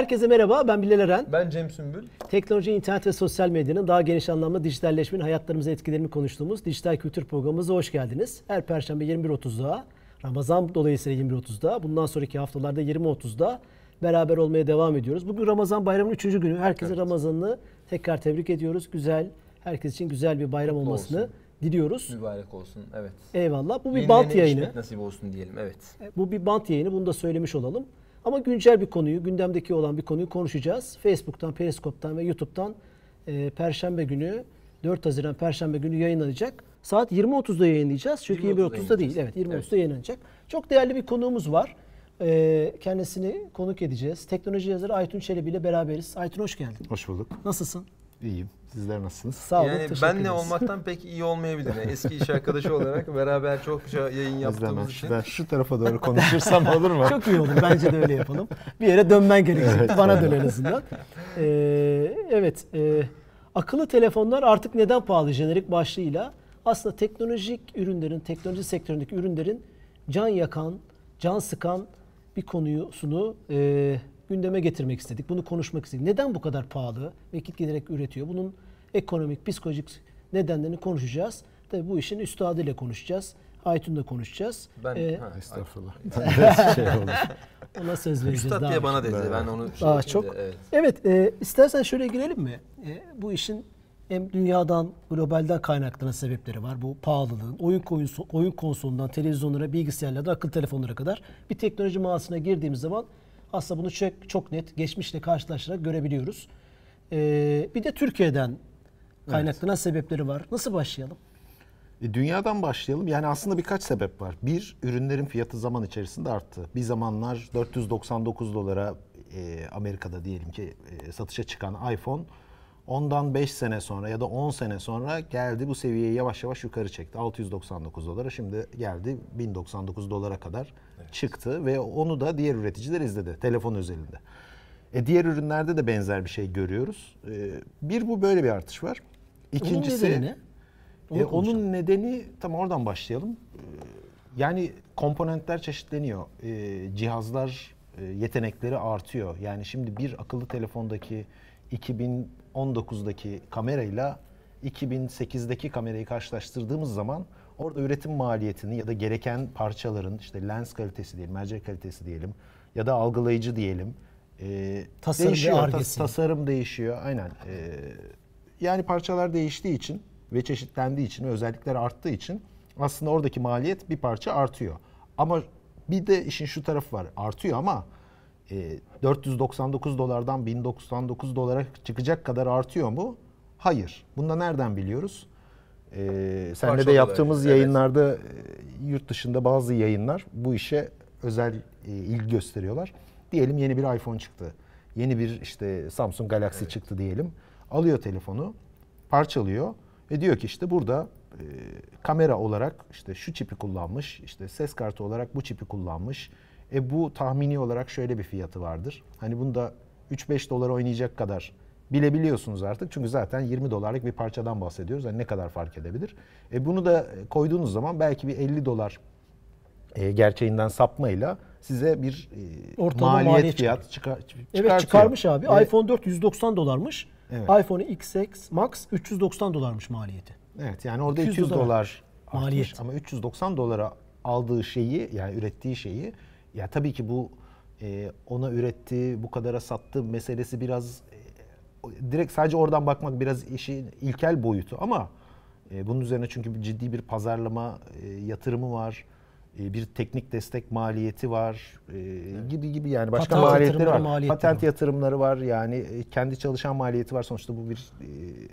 Herkese merhaba, ben Bilal Eren. Ben Cem Sümbül. Teknoloji, internet ve sosyal medyanın daha geniş anlamda dijitalleşmenin hayatlarımıza etkilerini konuştuğumuz Dijital Kültür Programımıza hoş geldiniz. Her Perşembe 21.30'da, Ramazan dolayısıyla 21.30'da, bundan sonraki haftalarda 20.30'da beraber olmaya devam ediyoruz. Bugün Ramazan bayramının 3. günü. Herkese evet. Ramazan'ını tekrar tebrik ediyoruz. Güzel, herkes için güzel bir bayram Mutlu olmasını olsun. diliyoruz. Mübarek olsun, evet. Eyvallah. Bu bir bant yayını. nasip olsun diyelim, evet. Bu bir bant yayını, bunu da söylemiş olalım. Ama güncel bir konuyu, gündemdeki olan bir konuyu konuşacağız. Facebook'tan, Periskop'tan ve YouTube'dan e, Perşembe günü, 4 Haziran Perşembe günü yayınlanacak. Saat 20.30'da yayınlayacağız. Çünkü 20.30'da değil. Evet 20.30'da evet. yayınlanacak. Çok değerli bir konuğumuz var. E, kendisini konuk edeceğiz. Teknoloji yazarı Aytun Çelebi ile beraberiz. Aytun hoş geldin. Hoş bulduk. Nasılsın? İyiyim. Sizler nasılsınız? Sağ olun. Yani ben ne olmaktan pek iyi olmayabilir. Yani eski iş arkadaşı olarak beraber çok yayın yaptığımız için. Ben şu tarafa doğru konuşursam olur mu? çok iyi olur. Bence de öyle yapalım. Bir yere dönmen gerekecek. Evet. Bana dön en azından. Ee, evet. E, akıllı telefonlar artık neden pahalı jenerik başlığıyla aslında teknolojik ürünlerin, teknoloji sektöründeki ürünlerin can yakan, can sıkan bir konusunu e, gündeme getirmek istedik. Bunu konuşmak istedik. Neden bu kadar pahalı? Vakit giderek üretiyor. Bunun ekonomik, psikolojik nedenlerini konuşacağız. Tabii bu işin üstadıyla konuşacağız. Aytun'la konuşacağız. Ben ee, ha, estağfurullah. şey Ona söz vereceğiz. Üstad diye bana dedi. Ben onu şey daha çok. De, evet. Evet, e, istersen şöyle girelim mi? E, bu işin hem dünyadan, globalden kaynaklanan sebepleri var. Bu pahalılığın, oyun, oyun, oyun konsolundan, televizyonlara, bilgisayarlara, akıllı telefonlara kadar bir teknoloji mağazasına girdiğimiz zaman aslında bunu çok, çok net geçmişle karşılaştırarak görebiliyoruz. Ee, bir de Türkiye'den kaynaklanan evet. sebepleri var. Nasıl başlayalım? E, dünyadan başlayalım. Yani aslında birkaç sebep var. Bir, ürünlerin fiyatı zaman içerisinde arttı. Bir zamanlar 499 dolara e, Amerika'da diyelim ki e, satışa çıkan iPhone ondan 5 sene sonra ya da 10 sene sonra geldi bu seviyeyi yavaş yavaş yukarı çekti. 699 dolara şimdi geldi 1099 dolara kadar evet. çıktı ve onu da diğer üreticiler izledi telefon özelinde. E diğer ürünlerde de benzer bir şey görüyoruz. E, bir bu böyle bir artış var. İkincisi onun nedeni, e, onun nedeni tam oradan başlayalım. E, yani komponentler çeşitleniyor. E, cihazlar e, yetenekleri artıyor. Yani şimdi bir akıllı telefondaki 2019'daki kamerayla 2008'deki kamerayı karşılaştırdığımız zaman orada üretim maliyetini ya da gereken parçaların işte lens kalitesi diyelim, mercek kalitesi diyelim ya da algılayıcı diyelim. E, tasarım değişiyor. Tas, tasarım değişiyor. Aynen. E, yani parçalar değiştiği için ve çeşitlendiği için, özellikler arttığı için aslında oradaki maliyet bir parça artıyor. Ama bir de işin şu tarafı var. Artıyor ama 499 e, dolardan 1099 dolara çıkacak kadar artıyor mu? Hayır. Bunda nereden biliyoruz? Ee, senle de yaptığımız evet. yayınlarda e, yurt dışında bazı yayınlar bu işe özel e, ilgi gösteriyorlar. Diyelim yeni bir iPhone çıktı. Yeni bir işte Samsung Galaxy evet. çıktı diyelim. Alıyor telefonu, parçalıyor ve diyor ki işte burada e, kamera olarak işte şu çipi kullanmış, işte ses kartı olarak bu çipi kullanmış e bu tahmini olarak şöyle bir fiyatı vardır. Hani bunda 3-5 dolar oynayacak kadar bilebiliyorsunuz artık. Çünkü zaten 20 dolarlık bir parçadan bahsediyoruz. Hani ne kadar fark edebilir? E bunu da koyduğunuz zaman belki bir 50 dolar e, gerçeğinden sapmayla size bir e, Ortalama maliyet, maliyet fiyat çıkar, çıkartıyor. Evet çıkarmış abi. Evet. iPhone 4 190 dolarmış. Evet. iPhone XX Max 390 dolarmış maliyeti. Evet yani orada 200, 200 dolar, dolar maliyet. Ama 390 dolara aldığı şeyi yani ürettiği şeyi ya tabii ki bu e, ona üretti, bu kadara sattı meselesi biraz e, direkt sadece oradan bakmak biraz işin ilkel boyutu ama e, bunun üzerine çünkü ciddi bir pazarlama e, yatırımı var. E, bir teknik destek maliyeti var e, gibi gibi yani başka Patent maliyetleri var. Maliyetleri Patent var. yatırımları var yani e, kendi çalışan maliyeti var sonuçta bu bir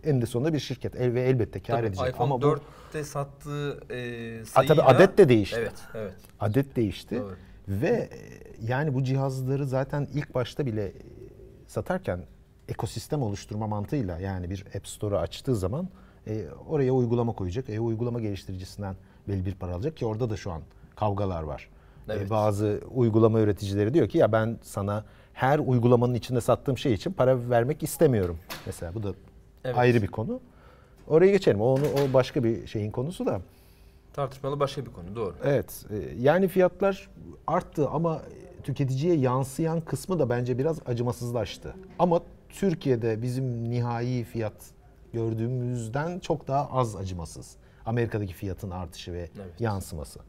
en de sonunda bir şirket el ve elbette kar tabii, edecek. iPhone Ama 4'te sattığı e, sayıyla... tabii adet de değişti. Evet, evet. Adet değişti. Doğru. Ve e, yani bu cihazları zaten ilk başta bile e, satarken ekosistem oluşturma mantığıyla yani bir App Store'u açtığı zaman e, oraya uygulama koyacak. E, uygulama geliştiricisinden belli bir para alacak ki orada da şu an kavgalar var. E, evet. E, bazı uygulama üreticileri diyor ki ya ben sana her uygulamanın içinde sattığım şey için para vermek istemiyorum. Mesela bu da evet. ayrı bir konu. Oraya geçelim. O, onu, o başka bir şeyin konusu da. Tartışmalı başka bir konu doğru. Evet. E, yani fiyatlar arttı ama tüketiciye yansıyan kısmı da bence biraz acımasızlaştı. Ama Türkiye'de bizim nihai fiyat gördüğümüzden çok daha az acımasız. Amerika'daki fiyatın artışı ve Evet. yansıması.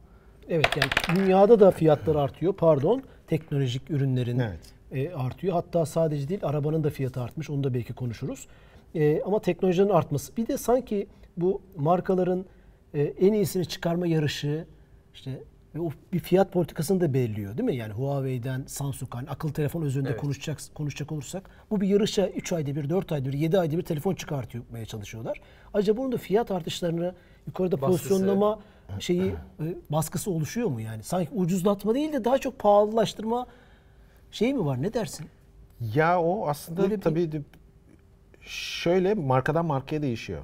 Evet yani dünyada da fiyatlar artıyor. Pardon teknolojik ürünlerin Evet. e, artıyor. Hatta sadece değil arabanın da fiyatı artmış. Onu da belki konuşuruz. E, ama teknolojinin artması. Bir de sanki bu markaların e, en iyisini çıkarma yarışı işte ve o bir fiyat politikasını da belirliyor değil mi? Yani Huawei'den Samsung hani akıllı telefon üzerinde Evet. konuşacak konuşacak olursak bu bir yarışa 3 ayda bir, 4 ayda bir, 7 ayda bir telefon çıkartmaya çalışıyorlar. Acaba bunun da fiyat artışlarını yukarıda Baskısı. pozisyonlama şeyi e, baskısı oluşuyor mu yani? Sanki ucuzlatma değil de daha çok pahalılaştırma şey mi var? Ne dersin? Ya o aslında Böyle bir- tabii de- şöyle markadan markaya değişiyor.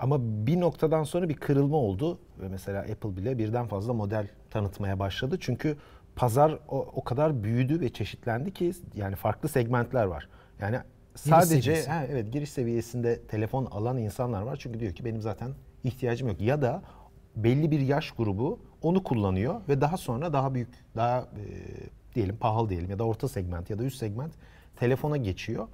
Ama bir noktadan sonra bir kırılma oldu ve mesela Apple bile birden fazla model tanıtmaya başladı. Çünkü pazar o, o kadar büyüdü ve çeşitlendi ki yani farklı segmentler var. Yani sadece seviyesi. ha, evet giriş seviyesinde telefon alan insanlar var. Çünkü diyor ki benim zaten ihtiyacım yok. Ya da belli bir yaş grubu onu kullanıyor ve daha sonra daha büyük, daha e, diyelim pahalı diyelim ya da orta segment ya da üst segment telefona geçiyor.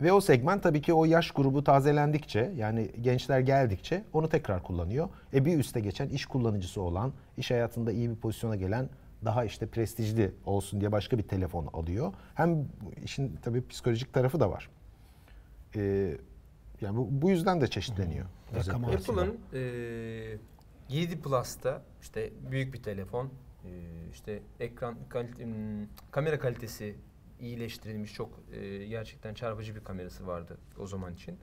Ve o segment tabii ki o yaş grubu tazelendikçe yani gençler geldikçe onu tekrar kullanıyor. E bir üste geçen iş kullanıcısı olan, iş hayatında iyi bir pozisyona gelen daha işte prestijli olsun diye başka bir telefon alıyor. Hem işin tabii psikolojik tarafı da var. Ee, yani bu, bu yüzden de çeşitleniyor. Apple'ın eee 7 Plus'ta işte büyük bir telefon, eee, işte ekran kalite- hmm, kamera kalitesi iyileştirilmiş çok eee, gerçekten çarpıcı bir kamerası vardı o zaman için.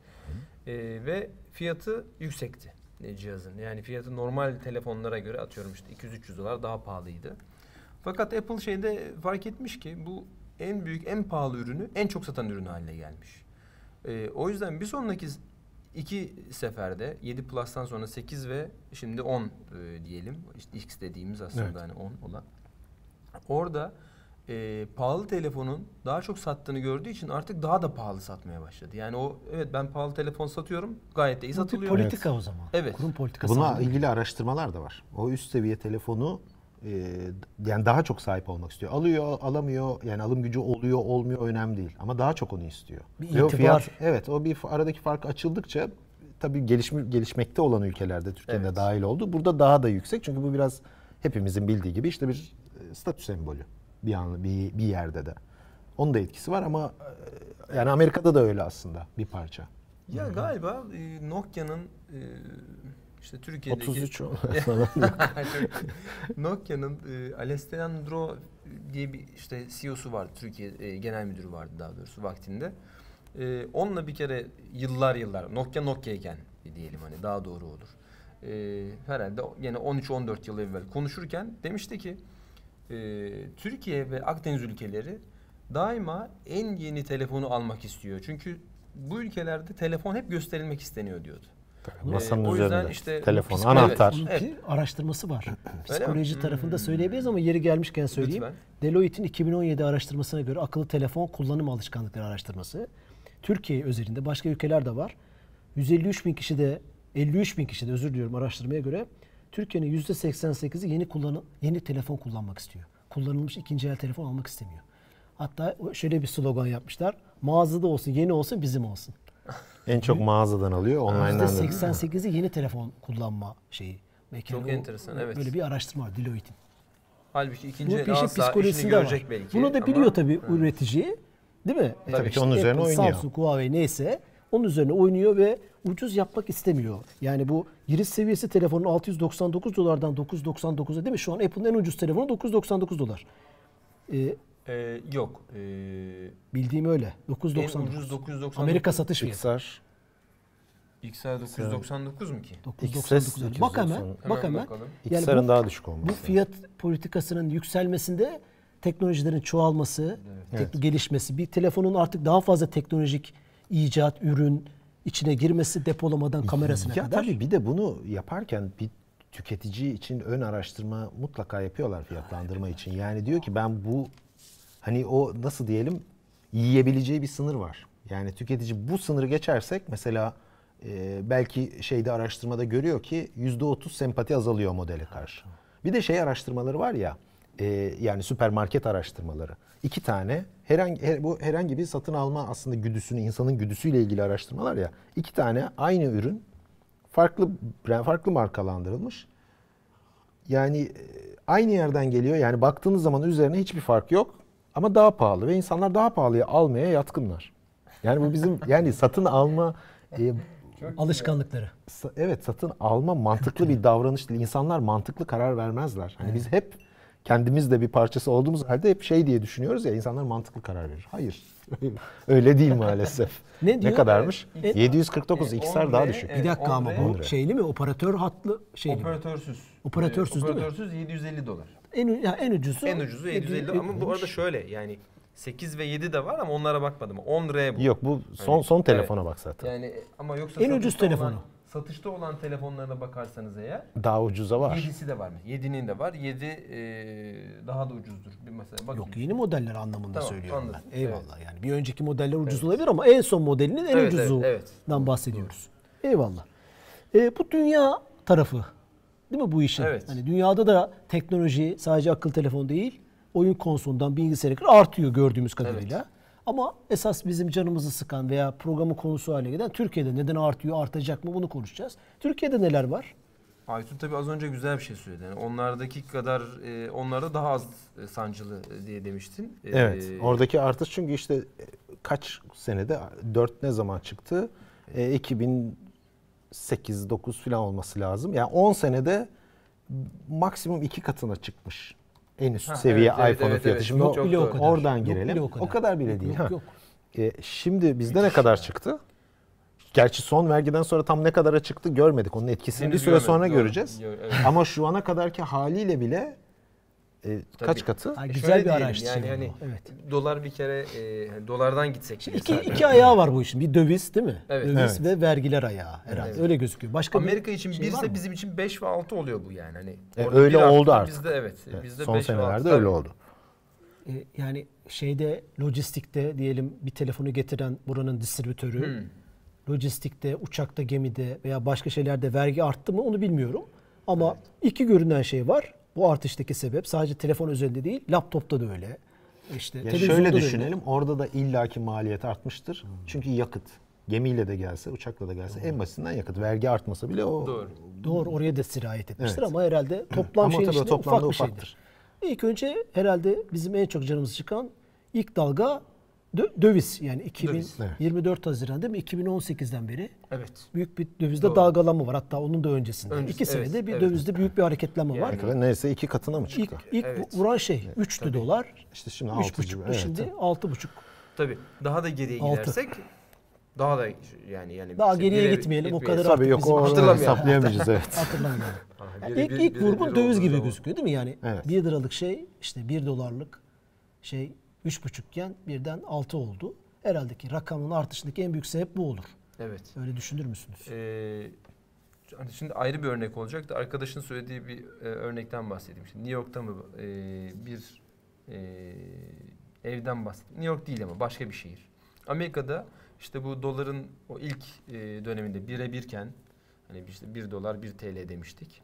Eee, ve fiyatı yüksekti e, cihazın. Yani fiyatı normal telefonlara göre atıyorum işte 200-300 dolar daha pahalıydı. Fakat Apple şeyde fark etmiş ki bu en büyük en pahalı ürünü en çok satan ürün haline gelmiş. Ee, o yüzden bir sonraki iki seferde 7 Plus'tan sonra 8 ve şimdi 10 e, diyelim. İşte X dediğimiz aslında Evet. hani 10 olan. Orada e, pahalı telefonun daha çok sattığını gördüğü için artık daha da pahalı satmaya başladı. Yani o evet ben pahalı telefon satıyorum gayet de iyi satılıyor. politika o zaman. Evet. Kurum politikası. Buna ilgili araştırmalar da var. O üst seviye telefonu e, yani daha çok sahip olmak istiyor. Alıyor, alamıyor. Yani alım gücü oluyor, olmuyor önemli değil. Ama daha çok onu istiyor. Bir Ve o itibar. fiyat, evet, o bir aradaki fark açıldıkça tabii gelişme, gelişmekte olan ülkelerde Türkiye'de Evet. dahil oldu. Burada daha da yüksek. Çünkü bu biraz hepimizin bildiği gibi işte bir e, statü sembolü bir an bir, bir yerde de. Onun da etkisi var ama e, yani Amerika'da da öyle aslında bir parça. Ya galiba e, Nokia'nın e, işte Türkiye'deki 33 o. Nokia'nın e, Alessandro diye bir işte CEO'su vardı. Türkiye e, genel müdürü vardı daha doğrusu vaktinde. E, onunla bir kere yıllar yıllar Nokia Nokia'yken diyelim hani daha doğru olur. E, herhalde yine 13-14 yıl evvel konuşurken demişti ki e, Türkiye ve Akdeniz ülkeleri daima en yeni telefonu almak istiyor. Çünkü bu ülkelerde telefon hep gösterilmek isteniyor diyordu. Masanın Ee, o yüzden üzerinde. işte Telefon, psiko- anahtar. Evet. ki araştırması var. Psikoloji tarafında Hmm. söyleyebiliriz ama yeri gelmişken söyleyeyim. Lütfen. Deloitte'in 2017 araştırmasına göre akıllı telefon kullanım alışkanlıkları araştırması. Türkiye özelinde başka ülkeler de var. 153 bin kişi de 53 bin kişi de özür diliyorum araştırmaya göre Türkiye'nin %88'i yeni kullanı, yeni telefon kullanmak istiyor. Kullanılmış ikinci el telefon almak istemiyor. Hatta şöyle bir slogan yapmışlar. Mağazada olsun, yeni olsun, bizim olsun. En çok mağazadan alıyor, online'dan da. %88'i yeni telefon kullanma şeyi. Belki Çok hani enteresan, evet. Böyle bir araştırma var Deloitte'in. Halbuki Bu ikinci el alsa işini psikolojisinde var. görecek belki. Bunu da ama- biliyor tabii Hı. üretici. Değil mi? Tabii ki onun üzerine oynuyor. Samsung, Huawei neyse onun üzerine oynuyor ve ucuz yapmak istemiyor. Yani bu giriş seviyesi telefonun 699 dolardan 999'a değil mi? Şu an Apple'ın en ucuz telefonu 999 dolar. Ee, Ee, yok. Ee, bildiğim öyle. en 999. ucuz 999. Amerika satış fiyatı. XR XR 999 mu ki? 999. XS Bak hemen, 890. bak hemen. Yani XR'ın daha düşük olması. Bu fiyat politikasının yükselmesinde teknolojilerin çoğalması, tek- gelişmesi, bir telefonun artık daha fazla teknolojik icat, ürün içine girmesi depolamadan kamerasına ya kadar. tabii bir de bunu yaparken bir tüketici için ön araştırma mutlaka yapıyorlar fiyatlandırma için. Yani diyor ki ben bu hani o nasıl diyelim yiyebileceği bir sınır var. Yani tüketici bu sınırı geçersek mesela e, belki şeyde araştırmada görüyor ki yüzde otuz sempati azalıyor modele karşı. Bir de şey araştırmaları var ya e, yani süpermarket araştırmaları. iki tane herhangi her- bu herhangi bir satın alma aslında güdüsünü insanın güdüsüyle ilgili araştırmalar ya. iki tane aynı ürün farklı farklı markalandırılmış. Yani e, aynı yerden geliyor. Yani baktığınız zaman üzerine hiçbir fark yok ama daha pahalı ve insanlar daha pahalıya almaya yatkınlar. Yani bu bizim yani satın alma e, Alışkanlıkları. Evet satın alma mantıklı bir davranış değil. İnsanlar mantıklı karar vermezler. Hani biz hep kendimiz de bir parçası olduğumuz halde hep şey diye düşünüyoruz ya insanlar mantıklı karar verir. Hayır. Öyle değil maalesef. Ne diyor? kadarmış? E, 749 e, XR 10 daha düşük. Evet, bir dakika ama 10 bu şeyli mi? Operatör hatlı şeyli mi? Operatörsüz. Operatörsüz Ee, değil mi? Operatörsüz 750 dolar. En, ya en ucuzu. En ucuzu 750 dolar ama bu arada şöyle yani 8 ve 7 de var ama onlara bakmadım. 10R bu. Yok bu son son telefona bak zaten. Yani ama yoksa En ucuz telefonu. Olan, satışta olan telefonlarına bakarsanız eğer Daha ucuza var. 7'si de var mı? 7'nin de var. 7 daha da ucuzdur. Bir mesela bakayım. Yok yeni modeller anlamında Tamam, söylüyorum anladım. ben. Eyvallah yani. Bir önceki modeller ucuz olabilir ama en son modelinin en Evet, ucuzundan evet, evet. bahsediyoruz. Eyvallah. E, bu dünya tarafı değil mi bu işin? Evet. Hani dünyada da teknoloji sadece akıl telefonu değil, oyun konsolundan bilgisayara kadar artıyor gördüğümüz kadarıyla. Ama esas bizim canımızı sıkan veya programın konusu haline gelen Türkiye'de neden artıyor, artacak mı bunu konuşacağız. Türkiye'de neler var? Aytun tabii az önce güzel bir şey söyledi. Yani onlardaki kadar e, onlarda daha az e, sancılı e, diye demiştin. E, Evet. Oradaki artış çünkü işte e, kaç senede 4 ne zaman çıktı? E, 2008 9 falan olması lazım. Yani 10 senede maksimum iki katına çıkmış. En üst Ha, seviye evet, iPhone'un evet, fiyatı. evet. Şimdi Yok o- bile o kadar. oradan Yok girelim. bile o o, kadar. kadar. bile Yok, değil. yok, ha. yok. E, şimdi bizde ne kadar çıktı? Gerçi son vergiden sonra tam ne kadara çıktı görmedik. Onun etkisini Henüz bir süre görmedik, sonra doğru. göreceğiz. Gör- evet. Ama şu ana kadarki haliyle bile e, kaç katı? Ha, E, güzel şöyle bir araştırma. Yani hani evet. dolar bir kere e, hani dolardan gitsek. bile İki, zaten. iki ayağı var bu işin. Bir döviz değil mi? Evet. Döviz Evet. ve vergiler ayağı herhalde. Evet. Öyle gözüküyor. Başka bir Amerika için şey 1 var ise mı? bizim için 5 ve 6 oluyor bu yani. Hani E, öyle bir oldu artık. Bizde evet. Evet, bizde son 5 ve 6 senelerde öyle oldu. E, yani şeyde lojistikte diyelim bir telefonu getiren buranın distribütörü Hmm. lojistikte, uçakta, gemide veya başka şeylerde vergi arttı mı onu bilmiyorum. Ama iki görünen şey var. Bu artıştaki sebep sadece telefon özelinde değil, laptopta da öyle. İşte Ya televizyonda şöyle da öyle. düşünelim. Orada da illaki maliyet artmıştır. Çünkü yakıt. Gemiyle de gelse, uçakla da gelse en basitinden yakıt. Vergi artmasa bile o Doğru. Doğru oraya da sirayet etmiştir Evet. ama herhalde toplam Ama şeyin içinde ufak bir ufaktır. şeydir. İlk önce herhalde bizim en çok canımızı çıkan ilk dalga döviz. Yani 2024 Haziran değil mi? 2018'den beri Evet. büyük bir dövizde Doğru. dalgalanma var. Hatta onun da öncesinde. Öncesi, İki senede evet, bir evet. dövizde büyük bir hareketlenme var. ne kadar neredeyse iki katına mı İlk, çıktı? ilk Evet. vuran şey 3'tü dolar. İşte şimdi Üç 6 buçuktu evet. şimdi 6,5. Tabii. Daha da geriye Altı. gidersek daha da yani yani Daha geriye bire- gitmeyelim, o gitmeyelim. kadar Tabii yok Bizim o hesaplayamayacağız evet. Hatırlamıyorum. Ha, Yani ilk, bir- ilk vurgun döviz gibi zaman. gözüküyor değil mi? Yani Evet. 1 liralık şey işte 1 dolarlık şey 3,5 iken birden 6 oldu. Herhalde ki rakamın artışındaki en büyük sebep bu olur. Evet. Öyle düşünür müsünüz? Ee, hani şimdi ayrı bir örnek olacak da arkadaşın söylediği bir e, örnekten bahsedeyim. Şimdi New York'ta mı e, bir e, evden bahsedeyim. New York değil ama başka bir şehir. Amerika'da işte bu doların o ilk e, döneminde bire birken hani işte 1 dolar 1 TL demiştik.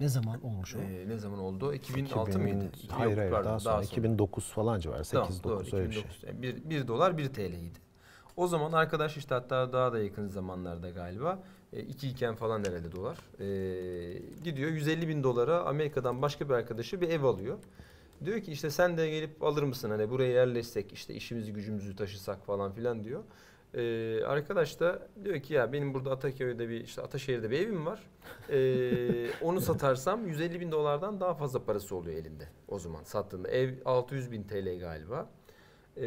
Ne zaman olmuş o? Ee, ne zaman oldu? 2006 2000 mıydı? Hayır yok, hayır pardon, daha sonra 2009 falan civarı 8 Tamam, 9 doğru, öyle bir şey. 2009. Yani bir, bir dolar 1 TL'ydi. O zaman arkadaş işte hatta daha da yakın zamanlarda galiba 2 iken falan herhalde dolar. E, gidiyor 150 bin dolara Amerika'dan başka bir arkadaşı bir ev alıyor. Diyor ki işte sen de gelip alır mısın hani buraya yerleşsek işte işimizi gücümüzü taşısak falan filan diyor. Ee, arkadaş da diyor ki ya benim burada Ataköy'de bir işte Ataşehir'de bir evim var. Ee, onu satarsam 150 bin dolardan daha fazla parası oluyor elinde o zaman sattığında. Ev 600 bin TL galiba. Ee,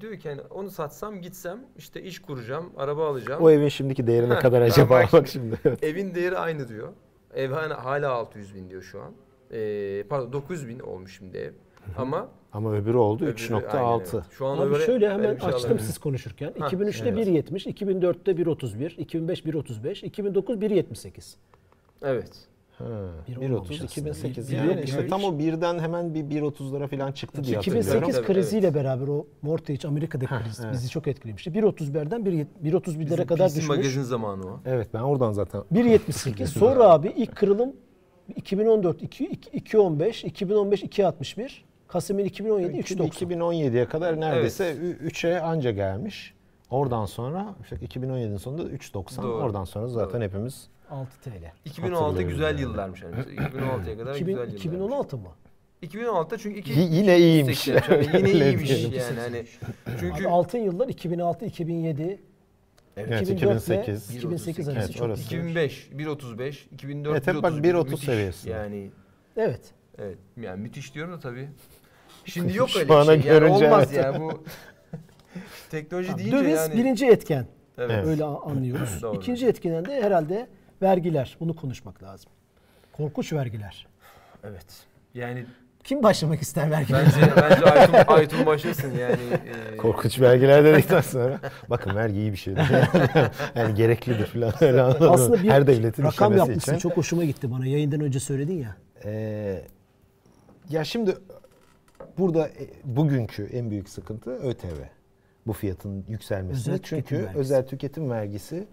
diyor ki yani onu satsam gitsem işte iş kuracağım, araba alacağım. O evin şimdiki değeri ne kadar acaba? bak Bak şimdi. Evin değeri aynı diyor. Ev hala, hala 600 bin diyor şu an. Ee, pardon 900 bin olmuş şimdi ev. Ama Ama öbürü oldu öbürü- 3.6. aynen evet. Şu an Abi öyle- şöyle öyle hemen şey açtım siz konuşurken. Ha, 2003'te evet. 1.70, 2004'te 1.31, 2005 1.35, 2009 1.78. Evet. Ha, Bir 1.30 olmamış 2008 aslında. yani işte tam o birden hemen bir 1.30'lara falan çıktı diye hatırlıyorum. 2008 Tabii, kriziyle evet. beraber o mortgage Amerika'daki kriz evet. bizi çok etkilemişti. 1.31'den 1.31'lere Bizim kadar PC düşmüş. magazin zamanı o. Evet ben oradan zaten 1.78. Sonra abi ilk kırılım 2014 2 215, 2015 261, Kasım 2017 390. 2017'ye kadar neredeyse 3'e anca gelmiş. Oradan sonra işte 2017'nin sonunda 3.90. Doğru. Oradan sonra zaten Doğru. hepimiz 6 TL. 2016 Hatırlıyorum güzel yani. yıllarmış yani. Mesela 2016'ya kadar 2000, güzel yıllarmış. 2016 mı? 2016'da çünkü iki, Y- yine iyiymiş. 80, yani yine iyiymiş yani hani. Çünkü Abi altın yıllar 2006, 2007, Evet, 2004 ile 2008. 2008 Evet, arası çok orası. iyi. 2005 1.35 2004 Evet, hep bak 1.31, 1.30 müthiş. seviyesinde. Yani Evet. evet yani müthiş diyorum da tabii. Şimdi yok öyle bir şey. Yani görünce olmaz evet. ya bu teknoloji Tamam, deyince Döviz yani. birinci etken. Evet. Öyle anlıyoruz. Doğru. İkinci etkenden de herhalde vergiler. Bunu konuşmak lazım. Korkunç vergiler. Evet. Yani Kim başlamak ister vergiler? bence bence Aytun, Aytun başlasın yani. e, Korkunç belgeler dedikten sonra bakın vergi iyi bir şeydir. yani gereklidir falan öyle. Aslında bir Her devletin rakam yapmışsın. için. Çok hoşuma gitti bana. Yayından önce söyledin ya. Ee, ya şimdi burada e, bugünkü en büyük sıkıntı ÖTV. Bu fiyatın yükselmesi. Özel Çünkü vergisi. özel tüketim vergisi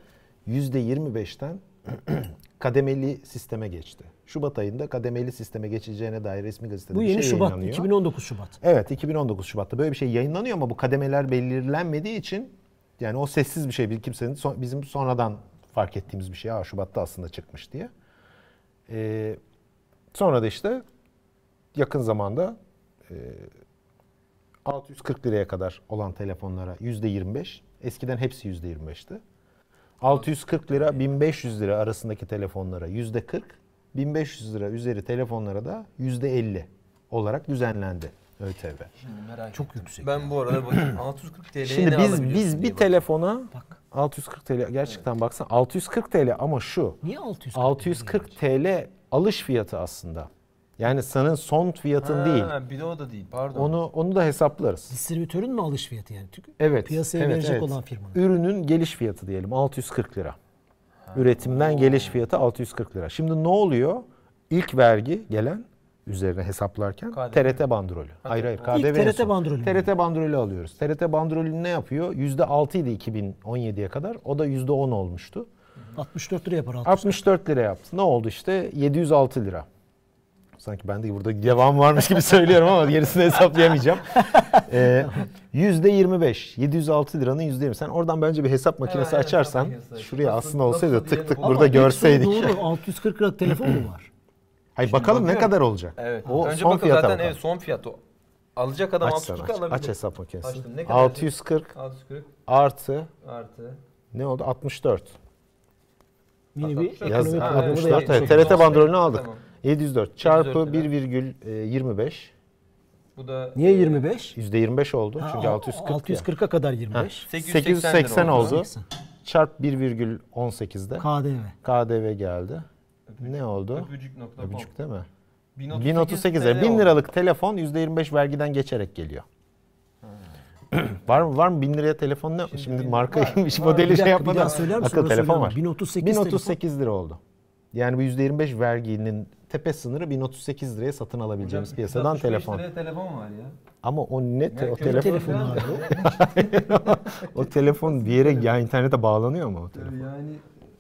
%25'ten kademeli sisteme geçti. Şubat ayında kademeli sisteme geçeceğine dair resmi gazetede Bu bir yeni şey Şubat. yayınlanıyor. 2019 Şubat. Evet 2019 Şubat'ta böyle bir şey yayınlanıyor ama bu kademeler belirlenmediği için yani o sessiz bir şey bir kimsenin son- bizim sonradan fark ettiğimiz bir şey. Aa, Şubat'ta aslında çıkmış diye. Ee, sonra da işte yakın zamanda 640 liraya kadar olan telefonlara %25 eskiden hepsi %25'ti. 640 lira 1500 lira arasındaki telefonlara %40 1500 lira üzeri telefonlara da %50 olarak düzenlendi ÖTV. Şimdi merak Çok ettim. yüksek Ben bu arada bakayım 640 TL'ye Şimdi ne biz biz bir telefona Bak. 640 TL gerçekten baksan 640 TL ama şu Niye 600? 640 TL alış fiyatı aslında. Yani senin son fiyatın Ha, değil. Bir de o da değil pardon. Onu onu da hesaplarız. Distribütörün mü alış fiyatı yani? Tük- Evet. Piyasaya evet, verecek evet. olan firmanın. Ürünün geliş fiyatı diyelim 640 lira. Üretimden geliş fiyatı 640 lira. Şimdi ne oluyor? İlk vergi gelen üzerine hesaplarken KDV. TRT bandrolü. Hayır hayır KDV. İlk TRT bandrolü. TRT bandrolü alıyoruz. TRT bandrolü ne yapıyor? %6 idi 2017'ye kadar. O da %10 olmuştu. 64 lira yapar 600. 64 lira yaptı. Ne oldu işte? 706 lira. Sanki ben de burada devam varmış gibi söylüyorum ama gerisini hesaplayamayacağım. Ee, %25. 706 liranın %20. Sen oradan bence bir hesap makinesi Hemen açarsan hesap makinesi şuraya Nasıl- aslında olsaydı nasıl tık tık burada Ama görseydik. Doğru 640 lira telefon mu var? Hayır bakalım ne bakıyorum. kadar olacak? Evet. O Önce son bakın fiyata zaten bakalım. evet son fiyat o. Alacak adam Aç 640 sen aç. alabilir. Aç hesap makinesi. Açtım. Ne kadar? 640 640 artı artı. ne oldu? 64. Mini bir Yaz- Yaz ekonomi Ha, programı da 64. yapmış Evet, olduk. TRT bandrolünü aldık. Tamam. 704 çarpı 704 lira. 1,25 Bu da Niye 25? %25 oldu. Ha, Çünkü al- 640 ya. 640'a kadar 25. 880 lira oldu. 80. Çarp 1,18'de KDV. KDV geldi. Ne oldu? Öpücük.com. Öpücük değil mi? 1038 1038 lira. 1000 liralık telefon %25 vergiden geçerek geliyor. var mı var mı 1000 liraya telefon ne? Şimdi, bin- marka var, imiş var. modeli şey yapmadan bir daha söyler misin? akıllı Orası telefon var. 1038 1038 lira oldu. Yani bu %25 verginin tepe sınırı 1038 liraya satın alabileceğimiz piyasadan telefon. telefon var ya. Ama o ne te- o telefon telefonu abi o? telefon bir yere ya internete bağlanıyor mu o telefon? Yani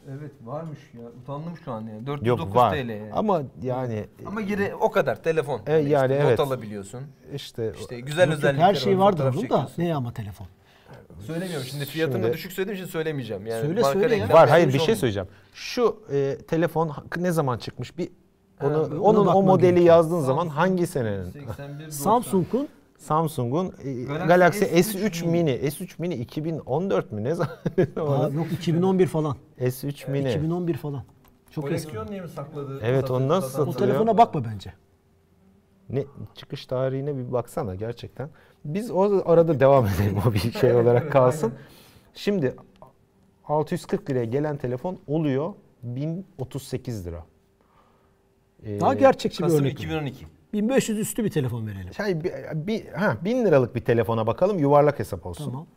evet varmış ya. Utandım şu an ya. 409 Yok var. TL yani. Ama, Ama yani geri o kadar telefon. E, yani işte evet. Not alabiliyorsun. işte İşte güzel Yok, özellikler Her şey var, vardır onun da. Ne ama telefon? Söylemiyorum şimdi fiyatını Şimdi- düşük söylediğim için söylemeyeceğim. Yani Söyle, marka söyle ya. var hayır bir şey söyleyeceğim. Şu e, telefon ne zaman çıkmış? Bir onu Ha, ona onun o modeli gerekiyor. yazdığın zaman hangi senenin? 81 Samsung'un Samsung'un e, Galaxy Galaxy, S3 S3 Mini. S3 Mini 2014 mü ne zaman? Aa, yok 2011 falan. S3 Mini. 2011 falan. Çok eski. koleksiyon diye mi sakladı? Evet, onu nasıl O satılıyor? telefona bakma bence. Ne çıkış tarihine bir baksana gerçekten. Biz o arada devam edelim o bir şey olarak kalsın. Şimdi 640 liraya gelen telefon oluyor 1038 lira. Ee, Daha gerçekçi bir Kasım örnek. 2012. 1500 üstü bir telefon verelim. Şey, bir, bir, ha, 1000 liralık bir telefona bakalım yuvarlak hesap olsun. Tamam.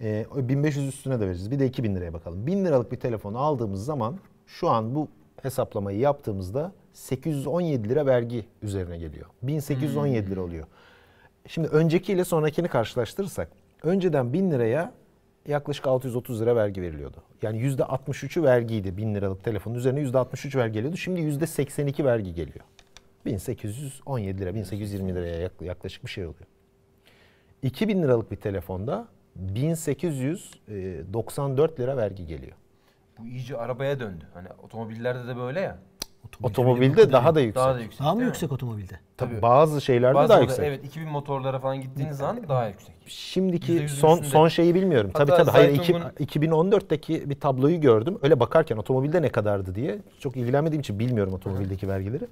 Ee, o 1500 üstüne de veririz. Bir de 2000 liraya bakalım. 1000 liralık bir telefonu aldığımız zaman şu an bu hesaplamayı yaptığımızda 817 lira vergi üzerine geliyor. 1817 lira oluyor. Şimdi öncekiyle sonrakini karşılaştırırsak önceden 1000 liraya yaklaşık 630 lira vergi veriliyordu. Yani %63'ü vergiydi 1000 liralık telefonun üzerine %63 vergi geliyordu. Şimdi %82 vergi geliyor. 1817 lira, 1820 liraya yak- yaklaşık bir şey oluyor. 2000 liralık bir telefonda 1894 lira vergi geliyor. Bu iyice arabaya döndü. Hani otomobillerde de böyle ya. Otomobilde daha da yüksek. Daha da yüksek. Daha mı değil mi? yüksek otomobilde? Tabii bazı şeylerde Bazı daha model- yüksek. Evet 2000 motorlara falan gittiğiniz zaman daha yüksek. Şimdiki %100'ün son üstünde. son şeyi bilmiyorum. Tabii Hatta tabii. Hayır iki- Zaytung'un- 2014'teki bir tabloyu gördüm. Öyle bakarken otomobilde ne kadardı diye. Çok ilgilenmediğim için bilmiyorum otomobildeki vergileri.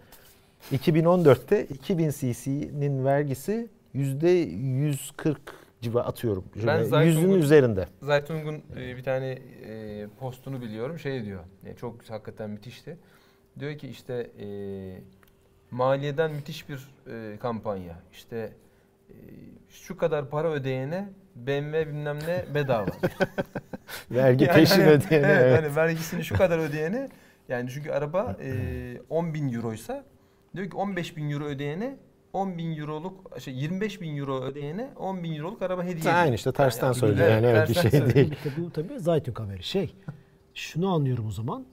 2014'te 2000 cc'nin vergisi %140 civa atıyorum. Ben Yüzün üzerinde. Zaytung'un e, bir tane e, postunu biliyorum. Şey diyor. e, çok hakikaten müthişti. Diyor ki işte e, maliyeden müthiş bir e, kampanya. İşte e, şu kadar para ödeyene BMW bilmem ne bedava. Vergi Yani peşin hani- ödeyene. evet, evet. Hani vergisini şu kadar ödeyene yani çünkü araba e, 10 bin euroysa diyor ki 15 bin euro ödeyene 10 bin euroluk şey 25 bin euro ödeyene 10 bin euroluk araba hediye Aynı işte tersten Yani- söylüyor yani evet bir şey söylüyor. değil. Bu tabii Zaytun haberi. Şey, şunu anlıyorum o zaman.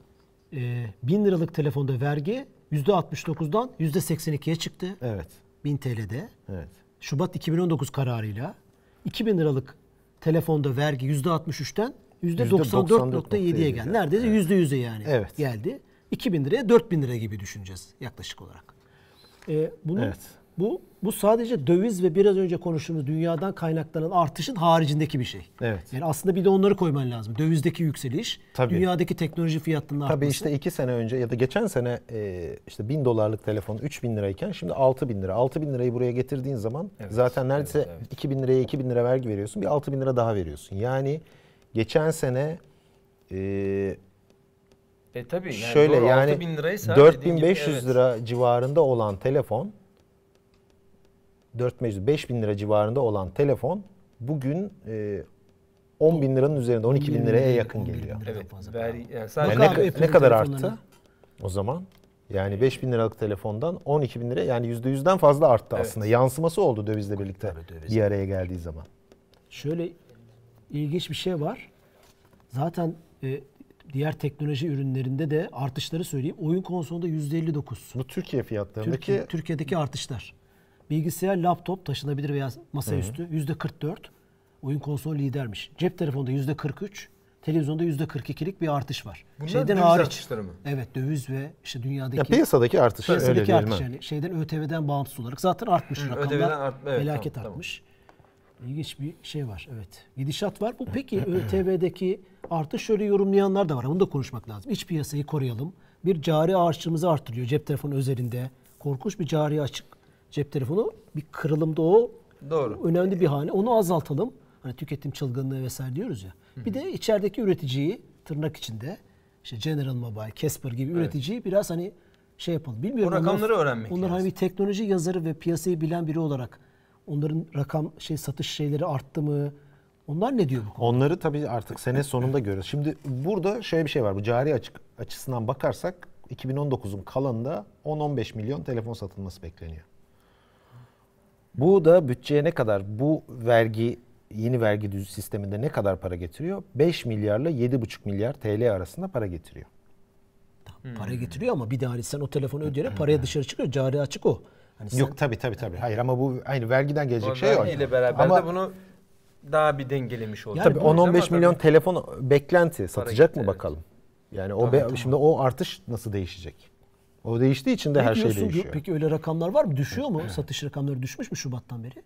Ee, 1000 liralık telefonda vergi %69'dan %82'ye çıktı. Evet. 1000 TL'de. Evet. Şubat 2019 kararıyla 2000 liralık telefonda vergi %63'ten %94.7'ye geldi. Neredeyse %100'e yani Evet. geldi. 2000 liraya 4000 lira gibi düşüneceğiz yaklaşık olarak. Ee, bunun, Evet. Bu bu sadece döviz ve biraz önce konuştuğumuz dünyadan kaynaklanan artışın haricindeki bir şey. Evet. Yani aslında bir de onları koyman lazım. Dövizdeki yükseliş, Tabii. dünyadaki teknoloji fiyatlarının artması. Tabii işte iki sene önce ya da geçen sene e, işte bin dolarlık telefon 3 bin lirayken şimdi 6 bin lira. 6 bin lirayı buraya getirdiğin zaman Evet, zaten neredeyse evet, evet. 2 bin liraya 2 bin lira vergi veriyorsun. Bir 6 bin lira daha veriyorsun. Yani geçen sene e, E tabii yani şöyle doğru, yani 6000 liraysa dediğin gibi, 4500 evet. lira civarında olan telefon 4500 5000 lira civarında olan telefon bugün e, 10 bin liranın üzerinde 12 bin liraya yakın 11 bin geliyor. Evet. yani ne, ne kadar arttı o zaman? Yani 5 bin liralık telefondan 12 bin lira yani %100'den fazla arttı Evet. aslında. Yansıması oldu dövizle birlikte Tabii, döviz. bir araya geldiği zaman. Şöyle ilginç bir şey var. Zaten e, diğer teknoloji ürünlerinde de artışları söyleyeyim. Oyun konsolunda %59. Bu Türkiye fiyatlarındaki Türkiye, Türkiye'deki artışlar. Bilgisayar, laptop taşınabilir veya masaüstü yüzde 44. Oyun konsolu lidermiş. Cep telefonunda yüzde 43. Televizyonda yüzde 42'lik bir artış var. Bunlar şeyden döviz hariç. artışları mı? Evet döviz ve işte dünyadaki ya piyasadaki artış öyle piyasadaki diyelim. artış yani şeyden ÖTV'den bağımsız olarak zaten artmış Hı, rakamlar. ÖTV'den art- evet, felaket tamam, artmış. İlginç bir şey var evet. Gidişat var. Bu peki ÖTV'deki artış şöyle yorumlayanlar da var. Bunu da konuşmak lazım. İç piyasayı koruyalım. Bir cari harçlığımızı arttırıyor cep telefonu özelinde. Korkunç bir cari açık cep telefonu bir kırılımda o Doğru. önemli bir hane. Onu azaltalım. Hani tüketim çılgınlığı vesaire diyoruz ya. Bir de içerideki üreticiyi tırnak içinde işte General Mobile, Casper gibi üreticiyi biraz hani şey yapalım. Bilmiyorum. O onlar- rakamları öğrenmek Onlar hani lazım. bir teknoloji yazarı ve piyasayı bilen biri olarak onların rakam şey satış şeyleri arttı mı? Onlar ne diyor bu konuda? Onları tabii artık sene sonunda görürüz. Şimdi burada şöyle bir şey var. Bu cari açık açısından bakarsak 2019'un kalanında 10-15 milyon telefon satılması bekleniyor. Bu da bütçeye ne kadar bu vergi yeni vergi düz sisteminde ne kadar para getiriyor? 5 milyarla 7,5 milyar TL arasında para getiriyor. Para getiriyor ama bir de hani sen o telefonu ödeyerek paraya dışarı çıkıyor. Cari açık o. Hani sen- Yok tabii tabii tabii. Hayır ama bu aynı vergiden gelecek O şey o. vergiyle beraber Ama de bunu daha bir dengelemiş oldu. Yani tabii bu- 10-15 Ama milyon tabii- telefon beklenti satacak gitti, mı evet. bakalım. Yani o be- şimdi o artış nasıl değişecek? O değiştiği için de Ne her şey değişiyor. Peki öyle rakamlar var mı? Düşüyor mu? Satış rakamları düşmüş mü Şubat'tan beri?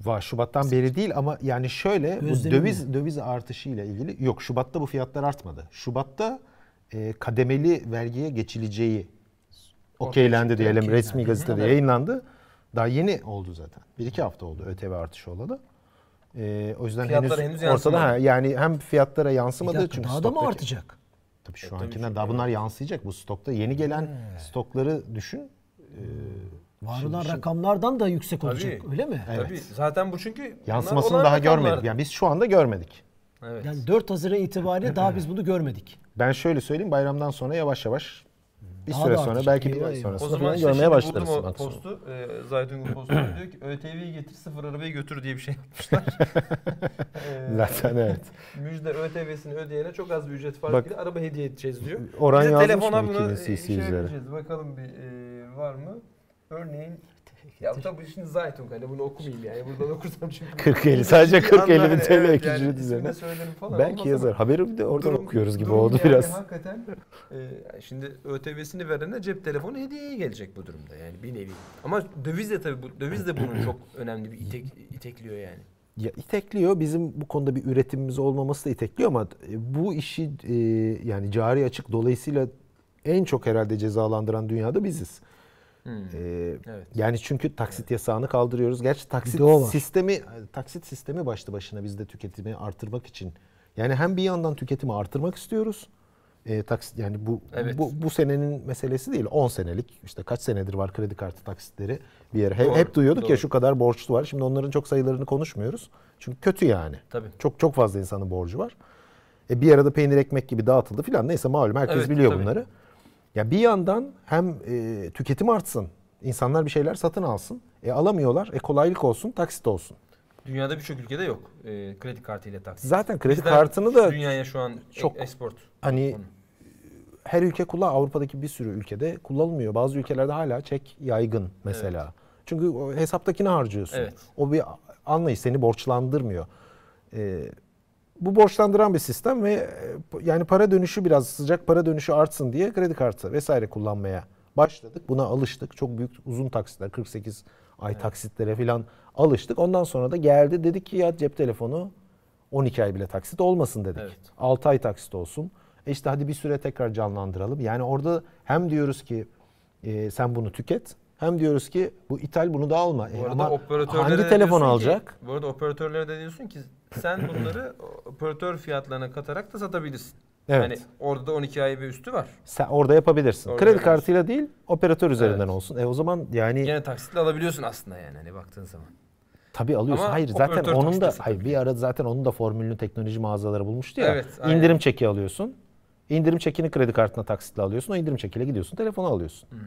Var Şubat'tan beri değil ama yani şöyle bu Gözlemim döviz döviz artışıyla ilgili yok Şubat'ta bu fiyatlar artmadı. Şubat'ta e, kademeli vergiye geçileceği okeylendi diyelim okeylendi. resmi gazetede yayınlandı. Daha yeni oldu zaten. Bir iki hafta oldu ÖTV artışı olalı. E, o yüzden Fiyatlara henüz, henüz ortada ha, yani hem fiyatlara Bir yansımadı dakika, çünkü daha da mı artacak? Tabii şu ankinden şu- daha bunlar yansıyacak. Bu stokta yeni gelen stokları düşün. Var olan rakamlardan da yüksek Tabii. olacak öyle mi? Tabii. Zaten bu çünkü Yansımasını daha rakamlar. görmedik. Yani biz şu anda görmedik. Evet. Yani 4 Haziran itibariyle daha biz bunu görmedik. Ben şöyle söyleyeyim bayramdan sonra yavaş yavaş Bir Daha süre da sonra belki bir ay eyvah. sonrasında O zaman falan işte görmeye başlarız. o postu. E, Zahit Ünlü postu diyor ki ÖTV'yi getir sıfır arabayı götür diye bir şey yapmışlar. E, Zaten evet. Müjde ÖTV'sini ödeyene çok az bir ücret farkıyla Bak- araba hediye edeceğiz diyor. Oran Biz de yazmış telefona mı bunu 2000 e, cc şey. Bakalım bir e, var mı? Örneğin ya tabii şimdi Zaytun hani bunu okumayayım yani buradan okursam çünkü 40-50 sadece 40-50 bin Anlar, TL evet, ek yani ücret ismini üzerine. falan Belki yazar. Haberi de oradan durum- okuyoruz gibi durum oldu yani biraz. Hakikaten e, şimdi ÖTV'sini verene cep telefonu hediyeye gelecek bu durumda yani bir nevi. Ama döviz de tabii bu döviz de bunun çok önemli bir itek, itekliyor yani. Ya itekliyor. Bizim bu konuda bir üretimimiz olmaması da itekliyor ama e, bu işi e, yani cari açık dolayısıyla en çok herhalde cezalandıran dünyada biziz. Hmm. E, Evet. Yani çünkü taksit yasağını kaldırıyoruz. Gerçi taksit sistemi taksit sistemi başlı başına bizde tüketimi artırmak için. Yani hem bir yandan tüketimi artırmak istiyoruz. E, taksit yani bu Evet. bu bu senenin meselesi değil. 10 senelik işte kaç senedir var kredi kartı taksitleri bir yere. Hep, Doğru, hep duyuyorduk doğru. ya şu kadar borçlu var. Şimdi onların çok sayılarını konuşmuyoruz. Çünkü kötü yani. Tabii. Çok çok fazla insanın borcu var. E, bir arada peynir ekmek gibi dağıtıldı filan. Neyse malum herkes Evet, biliyor tabii. bunları. Ya bir yandan hem e, tüketim artsın. insanlar bir şeyler satın alsın. E alamıyorlar. E kolaylık olsun, taksit olsun. Dünyada birçok ülkede yok e, kredi kartıyla taksit. Zaten kredi Bizden kartını da dünyaya şu an çok export. hani her ülke kullan Avrupa'daki bir sürü ülkede kullanılmıyor. Bazı ülkelerde hala çek yaygın mesela. Çünkü o hesaptakini harcıyorsun. Evet. O bir anlayış seni borçlandırmıyor. Ee, bu borçlandıran bir sistem ve e, yani para dönüşü biraz sıcak para dönüşü artsın diye kredi kartı vesaire kullanmaya başladık. Buna alıştık. Çok büyük uzun taksitler 48 ay taksitlere falan alıştık. Ondan sonra da geldi dedik ki ya cep telefonu 12 ay bile taksit olmasın dedik. Evet. 6 ay taksit olsun. E işte hadi bir süre tekrar canlandıralım. Yani orada hem diyoruz ki e, sen bunu tüket hem diyoruz ki bu ithal bunu da alma. E, Bu arada ama operatörlere hangi telefon diyorsun ki- alacak? bu arada operatörlere de diyorsun ki sen bunları operatör fiyatlarına katarak da satabilirsin. Evet. Yani orada da 12 ay ve üstü var. Sen orada yapabilirsin. Orada Kredi yapabilirsin. kartıyla değil, operatör üzerinden Evet. olsun. E o zaman yani Yine taksitle alabiliyorsun aslında yani hani baktığın zaman. tabii alıyorsun. Ama hayır zaten operatör onun da hayır bir arada zaten onun da formülünü teknoloji mağazaları bulmuştu ya. Evet, aynen. İndirim çeki alıyorsun. İndirim çekini kredi kartına taksitle alıyorsun. O indirim çekiyle gidiyorsun, telefonu alıyorsun. Hmm.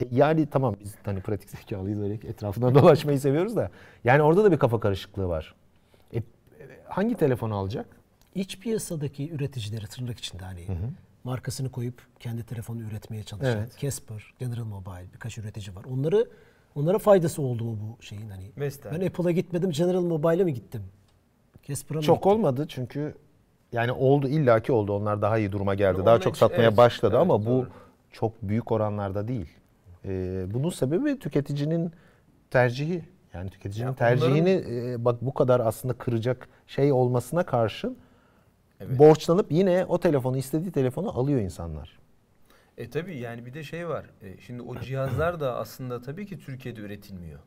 E, yani tamam biz hani pratik zekalıyız öyle etrafından dolaşmayı seviyoruz da. Yani orada da bir kafa karışıklığı var. Hangi telefonu alacak? İç piyasadaki üreticileri tırnak içinde hani markasını koyup kendi telefonu üretmeye çalışan Evet. Casper, General Mobile birkaç üretici var. Onları onlara faydası oldu mu bu şeyin hani? Vestel. Ben Apple'a gitmedim, General Mobile'a mı gittim? Casper'a mı Çok gittim? olmadı çünkü yani oldu illaki oldu. Onlar daha iyi duruma geldi. Onun Daha için- çok satmaya evet, başladı evet, ama bu doğru. çok büyük oranlarda değil. Ee, bunun sebebi tüketicinin tercihi. Yani tüketicinin Ya tercihini e, bak bu kadar aslında kıracak şey olmasına karşın Evet. borçlanıp yine o telefonu istediği telefonu alıyor insanlar. E tabii yani bir de şey var. E, şimdi o cihazlar da aslında tabii ki Türkiye'de üretilmiyor.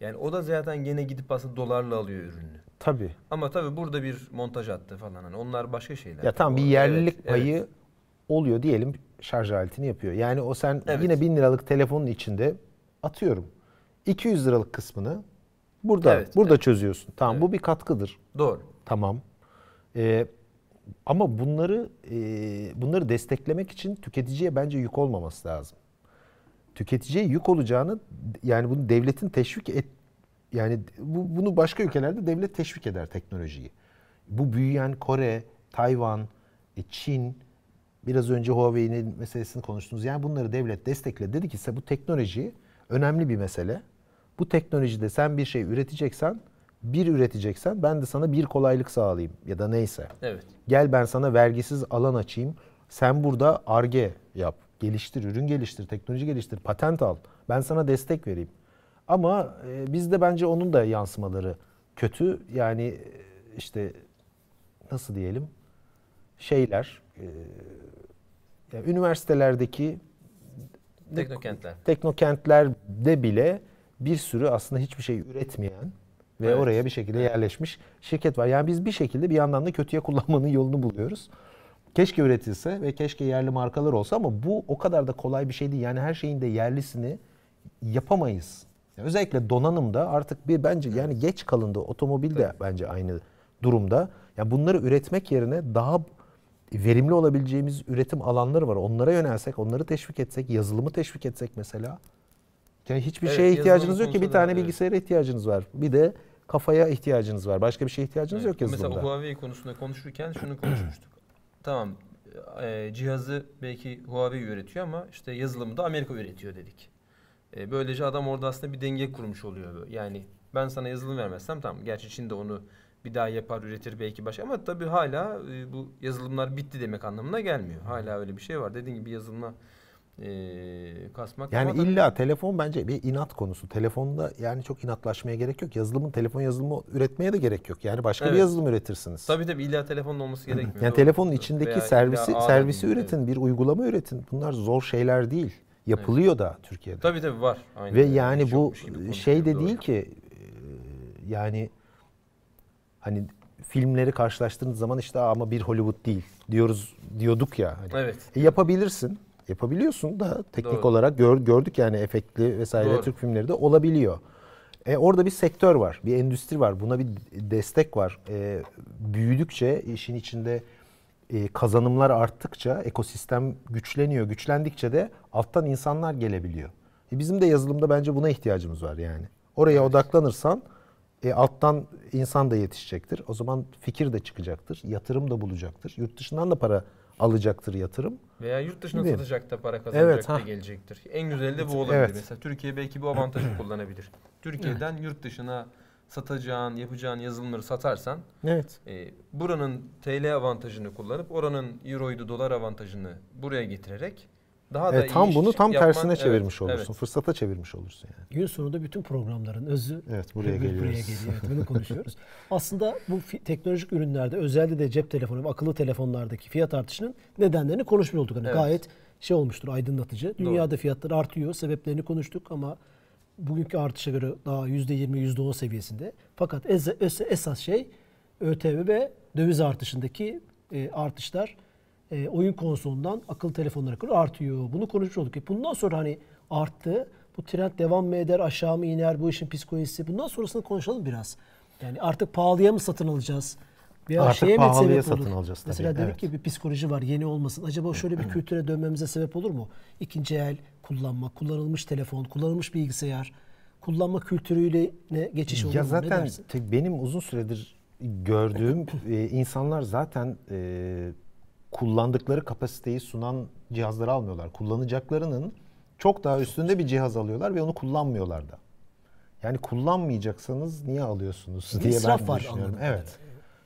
Yani o da zaten gene gidip aslında dolarla alıyor ürünü. Tabii. Ama tabii burada bir montaj hattı falan hani onlar başka şeyler. Ya tam bir yerlilik evet, payı evet. oluyor diyelim şarj aletini yapıyor. Yani o sen Evet. yine 1000 liralık telefonun içinde atıyorum 200 liralık kısmını burada Evet, burada evet. çözüyorsun. Tamam bu Evet. bir katkıdır. Doğru. Tamam. Ee, ama bunları e, bunları desteklemek için tüketiciye bence yük olmaması lazım. Tüketiciye yük olacağını yani bunu devletin teşvik et yani bu, bunu başka ülkelerde devlet teşvik eder teknolojiyi. Bu büyüyen Kore, Tayvan, e, Çin, biraz önce Huawei'nin meselesini konuştunuz. Yani bunları devlet destekledi. Dedi ki bu teknoloji önemli bir mesele. Bu teknolojide sen bir şey üreteceksen, bir üreteceksen ben de sana bir kolaylık sağlayayım ya da neyse. Evet. Gel ben sana vergisiz alan açayım. Sen burada ARGE yap, geliştir, ürün geliştir, teknoloji geliştir, patent al. Ben sana destek vereyim. Ama e, bizde bence onun da yansımaları kötü. Yani e, işte nasıl diyelim şeyler e, yani üniversitelerdeki Teknokentler. teknokentlerde bile bir sürü aslında hiçbir şey üretmeyen ve Evet. oraya bir şekilde yerleşmiş şirket var. Yani biz bir şekilde bir yandan da kötüye kullanmanın yolunu buluyoruz. Keşke üretilse ve keşke yerli markalar olsa ama bu o kadar da kolay bir şey değil. Yani her şeyin de yerlisini yapamayız. Yani özellikle donanımda artık bir bence yani geç kalındı. Otomobil de bence aynı durumda. Yani bunları üretmek yerine daha verimli olabileceğimiz üretim alanları var. Onlara yönelsek, onları teşvik etsek, yazılımı teşvik etsek mesela. Yani hiçbir Evet, şeye ihtiyacınız yok ki bir tane evet. bilgisayara ihtiyacınız var. Bir de kafaya ihtiyacınız var. Başka bir şeye ihtiyacınız Evet, yok Mesela yazılımda. Huawei konusunda konuşurken şunu konuşmuştuk. tamam e, cihazı belki Huawei üretiyor ama işte yazılımı da Amerika üretiyor dedik. E, böylece adam orada aslında bir denge kurmuş oluyor. Yani ben sana yazılım vermezsem tamam gerçi Çin de onu bir daha yapar üretir belki başka ama tabii hala e, bu yazılımlar bitti demek anlamına gelmiyor. Hala öyle bir şey var. Dediğim gibi yazılıma e, kasmak. Yani ama illa telefon bence bir inat konusu. Telefonda yani çok inatlaşmaya gerek yok. Yazılımın telefon yazılımı üretmeye de gerek yok. Yani başka bir Evet. yazılım üretirsiniz. Tabii tabii illa telefonun olması gerekmiyor. Yani Doğru. telefonun Doğru. içindeki Veya servisi servisi üretin, bir uygulama üretin. Bunlar zor şeyler değil. Yapılıyor da Türkiye'de. Tabii tabii var. Aynen Ve yani Hiç bu gibi şey de konuşuyor, değil doğru. ki e, yani hani filmleri karşılaştığınız zaman işte "Aa, ama bir Hollywood değil diyoruz diyorduk ya. Hani. Evet. E, yapabilirsin. Yapabiliyorsun da teknik Doğru. olarak gör, gördük yani efektli vesaire Doğru. Türk filmleri de olabiliyor. E, orada bir sektör var, bir endüstri var. Buna bir destek var. E, büyüdükçe işin içinde e, kazanımlar arttıkça ekosistem güçleniyor. Güçlendikçe de alttan insanlar gelebiliyor. E, bizim de yazılımda bence buna ihtiyacımız var yani. Oraya odaklanırsan e, alttan insan da yetişecektir. O zaman fikir de çıkacaktır. Yatırım da bulacaktır. Yurt dışından da para alacaktır yatırım. Veya yurt dışına Gibi. satacak da para kazanacak Evet, da ha. gelecektir. En güzeli de bu olabilir. Evet. Mesela Türkiye belki bu avantajı kullanabilir. Türkiye'den yurt dışına satacağın, yapacağın yazılımları satarsan Evet. e, buranın TL avantajını kullanıp oranın euroydu dolar avantajını buraya getirerek daha da Evet, iyi tam iş bunu tam yapman- tersine evet, çevirmiş olursun. evet. Fırsata çevirmiş olursun yani. Gün sonunda bütün programların özü Evet, buraya buraya geliyoruz. geliyor. Evet, bunu konuşuyoruz. Aslında bu fi- teknolojik ürünlerde özellikle de cep telefonu ve akıllı telefonlardaki fiyat artışının nedenlerini konuşmuş olduk. Hani Evet. Gayet şey olmuştur aydınlatıcı. Dünyada fiyatlar artıyor. Sebeplerini konuştuk ama bugünkü artışa göre daha %20, %10 seviyesinde. Fakat esas şey ÖTV ve döviz artışındaki e, artışlar e, oyun konsolundan akıllı telefonlara kadar artıyor. Bunu konuşmuş olduk. E, bundan sonra hani arttı. Bu trend devam mı eder, aşağı mı iner, bu işin psikolojisi. Bundan sonrasını konuşalım biraz. Yani artık pahalıya mı satın alacağız? Veya Artık şeye mi pahalıya satın olur? alacağız tabii, Mesela dedik evet. ki bir psikoloji var, yeni olmasın. Acaba şöyle bir kültüre dönmemize sebep olur mu? İkinci el kullanma, kullanılmış telefon, kullanılmış bilgisayar, kullanma kültürüyle ne geçiş olur Ya mu? Zaten benim uzun süredir gördüğüm e, insanlar zaten e, kullandıkları kapasiteyi sunan cihazları almıyorlar. Kullanacaklarının çok daha üstünde bir cihaz alıyorlar ve onu kullanmıyorlar da. Yani kullanmayacaksanız niye alıyorsunuz diye israf ben var düşünüyorum. anladığım Evet.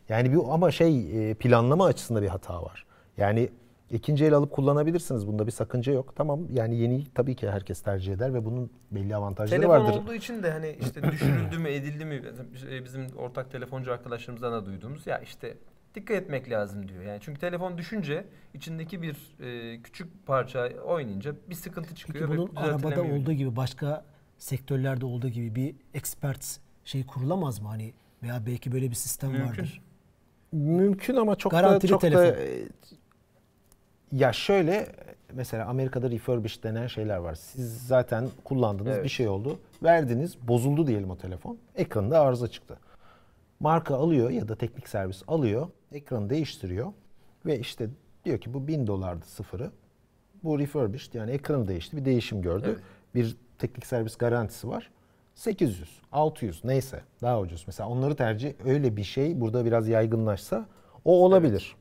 Yani bir ama şey e, planlama açısında bir hata var. Yani ikinci el alıp kullanabilirsiniz. Bunda bir sakınca yok. Tamam yani yeni tabii ki herkes tercih eder ve bunun belli avantajları Telefon vardır. olduğu için de hani işte düşürüldü mü edildi mi e, bizim ortak telefoncu arkadaşlarımızdan da duyduğumuz ya işte dikkat etmek lazım diyor. Yani çünkü telefon düşünce içindeki bir e, küçük parça oynayınca bir sıkıntı çıkıyor Peki ve bunun arabada olduğu gibi başka sektörlerde olduğu gibi bir expert şey kurulamaz mı? Hani veya belki böyle bir sistem Mümkün. vardır. Mümkün ama çok Garantili da çok telefon. da ya şöyle mesela Amerika'da refurbish denen şeyler var. Siz zaten kullandınız Evet. bir şey oldu. Verdiniz bozuldu diyelim o telefon. Ekranında arıza çıktı. Marka alıyor ya da teknik servis alıyor. Ekranı değiştiriyor. Ve işte diyor ki bu 1000 dolardı sıfırı. Bu refurbished yani ekranı değişti. Bir değişim gördü. Evet. Bir teknik servis garantisi var. 800, 600 neyse daha ucuz. Mesela onları tercih öyle bir şey burada biraz yaygınlaşsa o olabilir.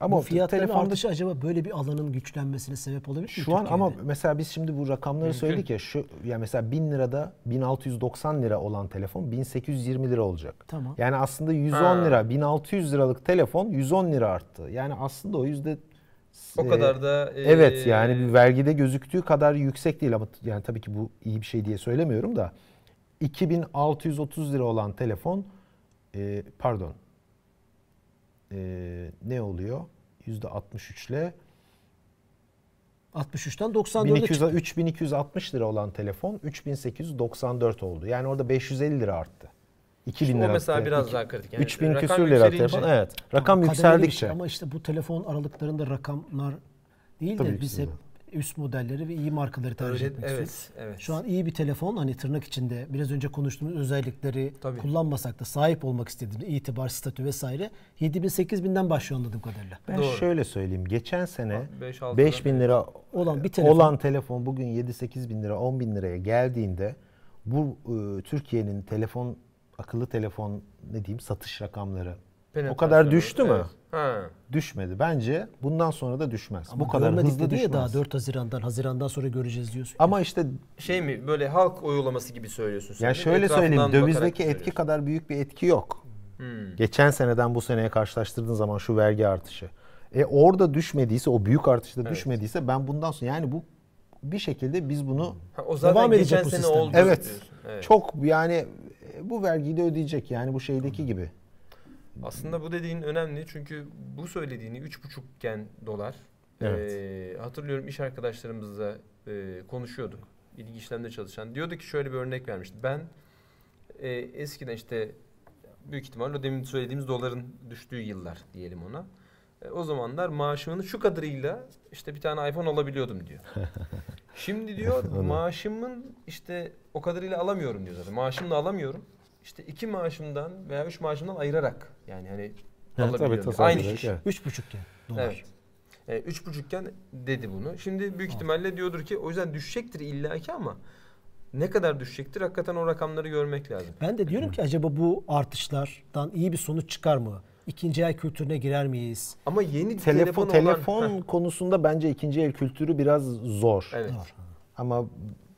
Ama Bu fiyatların telefonda artışı acaba böyle bir alanın güçlenmesine sebep olabilir mi? şu an ama Türkiye'de? mesela biz şimdi bu rakamları Mümkün. söyledik ya şu ya mesela 1000 lirada 1690 lira olan telefon 1820 lira olacak. Tamam. Yani aslında 110 Ha. lira 1600 liralık telefon 110 lira arttı. Yani aslında o yüzde O e, kadar da e, Evet yani bir vergide gözüktüğü kadar yüksek değil ama yani tabii ki bu iyi bir şey diye söylemiyorum da 2630 lira olan telefon e, pardon e, ne oluyor? %63 ile 63'ten 94'e 1200, çıktı. 3260 lira olan telefon 3894 oldu. Yani orada 550 lira arttı. 2000 İşte o lira. mesela te- biraz iki- daha kritik. Yani 3000 rakam küsür lira telefon. Evet. Rakam yükseldikçe. şey Ama işte bu telefon aralıklarında rakamlar değil Tabii de biz de. hep üst modelleri ve iyi markaları tercih Öyle- etmek evet, istiyoruz. evet. Şu an iyi bir telefon hani tırnak içinde biraz önce konuştuğumuz özellikleri Tabii. kullanmasak da sahip olmak istediğimiz itibar, statü vesaire 7000 8000'den başlıyor anladığım kadarıyla. Ben Doğru. şöyle söyleyeyim. Geçen sene Beş, altı 5000 lira. Olan bir telefon. olan telefon bugün 7-8 bin lira 10 bin liraya geldiğinde bu e, Türkiye'nin telefon akıllı telefon ne diyeyim satış rakamları o kadar düştü mü? evet. Ha. Düşmedi. Bence bundan sonra da düşmez. Ama bu kadar hızlı ya düşmez. daha 4 Haziran'dan, Haziran'dan sonra göreceğiz diyorsun. Ama işte Şey mi böyle halk oylaması gibi söylüyorsun sen. ya şöyle söyleyeyim dövizdeki etki kadar büyük bir etki yok. Hmm. Geçen seneden bu seneye karşılaştırdığın zaman şu vergi artışı. E orada düşmediyse o büyük artışta Evet. düşmediyse ben bundan sonra yani bu bir şekilde biz bunu Ha, o zaten Devam edecek geçen bu sene sistem. oldu evet. Evet. çok yani e, bu vergiyi de ödeyecek yani bu şeydeki gibi. Aslında bu dediğin önemli çünkü bu söylediğini 3,5 iken dolar Evet. eee, hatırlıyorum iş arkadaşlarımızla eee, konuşuyorduk. İlgi işlemde çalışan. Diyordu ki şöyle bir örnek vermişti. Ben eee, eskiden işte büyük ihtimalle o demin söylediğimiz doların düştüğü yıllar diyelim ona. E, o zamanlar maaşımın şu kadarıyla işte bir tane iPhone alabiliyordum diyor. Şimdi diyor maaşımın işte o kadarıyla alamıyorum diyor zaten. Maaşımla alamıyorum. İşte iki maaşımdan veya üç maaşımdan ayırarak yani hani alabiliyorum. tasarruf Aynı kişi. evet. 3,5 iken dolar. Evet. E, üç buçukken dedi bunu. Şimdi büyük ihtimalle diyordur ki o yüzden düşecektir illaki ama ne kadar düşecektir hakikaten o rakamları görmek lazım. Ben de diyorum ki acaba bu artışlardan iyi bir sonuç çıkar mı? İkinci el kültürüne girer miyiz? Ama yeni Telefon telefon, olan- telefon konusunda bence ikinci el kültürü biraz zor. evet. Zor. Ama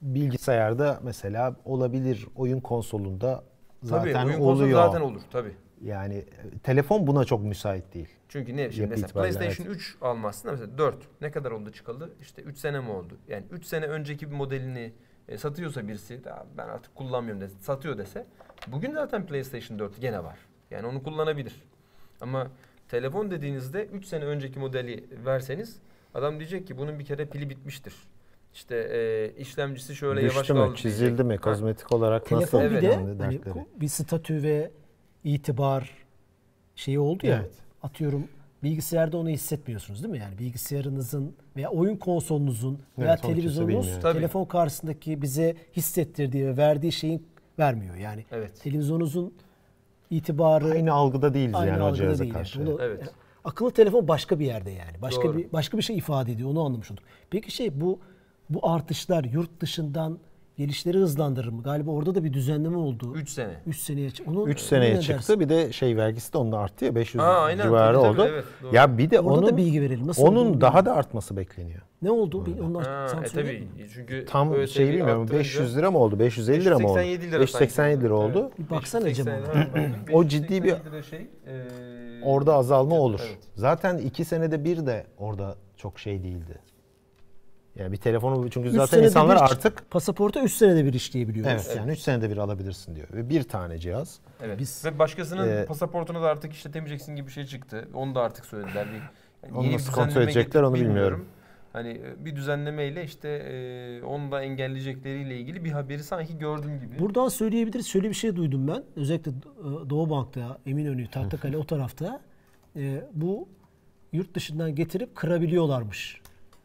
bilgisayarda mesela olabilir oyun konsolunda zaten tabii oyun oluyor. zaten olur tabii. Yani e, telefon buna çok müsait değil. Çünkü ne şimdi mesela PlayStation 3 almazsın da mesela 4 ne kadar oldu çıkalı? İşte 3 sene mi oldu? Yani 3 sene önceki bir modelini e, satıyorsa birisi "Ya ben artık kullanmıyorum dese, satıyor dese bugün zaten PlayStation 4 gene var. Yani onu kullanabilir. Ama telefon dediğinizde 3 sene önceki modeli verseniz adam diyecek ki bunun bir kere pili bitmiştir. İşte e, işlemcisi şöyle yavaş Düştü kaldı. mü, çizildi mi, diyecek. Ha. kozmetik olarak Telefon nasıl? bir de hani bir statü ve itibar şeyi oldu ya. Evet. Atıyorum bilgisayarda onu hissetmiyorsunuz değil mi? Yani bilgisayarınızın veya oyun konsolunuzun veya Evet, televizyonunuz telefon karşısındaki bize hissettirdiği ve verdiği şeyin vermiyor. Yani Evet. televizyonunuzun itibarı Aynı algıda değiliz aynı yani o algıda cihaza değil. karşı. Bunu- Evet. e, akıllı telefon başka bir yerde yani. Başka Doğru. bir başka bir şey ifade ediyor. Onu anlamış olduk. Peki şey bu bu artışlar yurt dışından gelişleri hızlandırır mı? Galiba orada da bir düzenleme oldu. 3 sene. 3 seneye çıktı. Onu 3 onu seneye ne çıktı. dersin? Bir de şey vergisi de onun arttı ya 500 Aa, aynen. civarı Tabii, tabii, oldu. evet, doğru. ya bir de Orada onun da bilgi verelim. Nasıl onun bilmiyorum. daha da artması bekleniyor. Ne oldu? Bir, onlar Ha, sen e tabii çünkü Tam şey bilmiyorum arttırınca- 500 lira mı oldu? 550 lira mı oldu? 587 lira 587 sanki. lira oldu. Evet. Bir baksana 580 Cem. O ciddi bir- 587 lira şey, eee, Orada azalma olur. Evet. Zaten iki senede bir de orada çok şey değildi. Yani bir telefonu çünkü Üç zaten insanlar bir- artık Pasaporta 3 senede bir işleyebiliyoruz. evet, yani 3 senede bir alabilirsin diyor. Ve bir tane cihaz. Evet. Biz- Ve başkasının Ee, pasaportunu da artık işletemeyeceksin gibi bir şey çıktı. Onu da artık söylediler. Bir, yani Onu nasıl kontrol edecekler onu bilmiyorum. Hani e, bir düzenlemeyle işte e, onu da engelleyecekleriyle ilgili bir haberi sanki gördüm gibi. Buradan söyleyebiliriz. Şöyle bir şey duydum ben. Özellikle e, Doğu Bank'ta, Eminönü, Tahtakale o tarafta e, bu yurt dışından getirip kırabiliyorlarmış.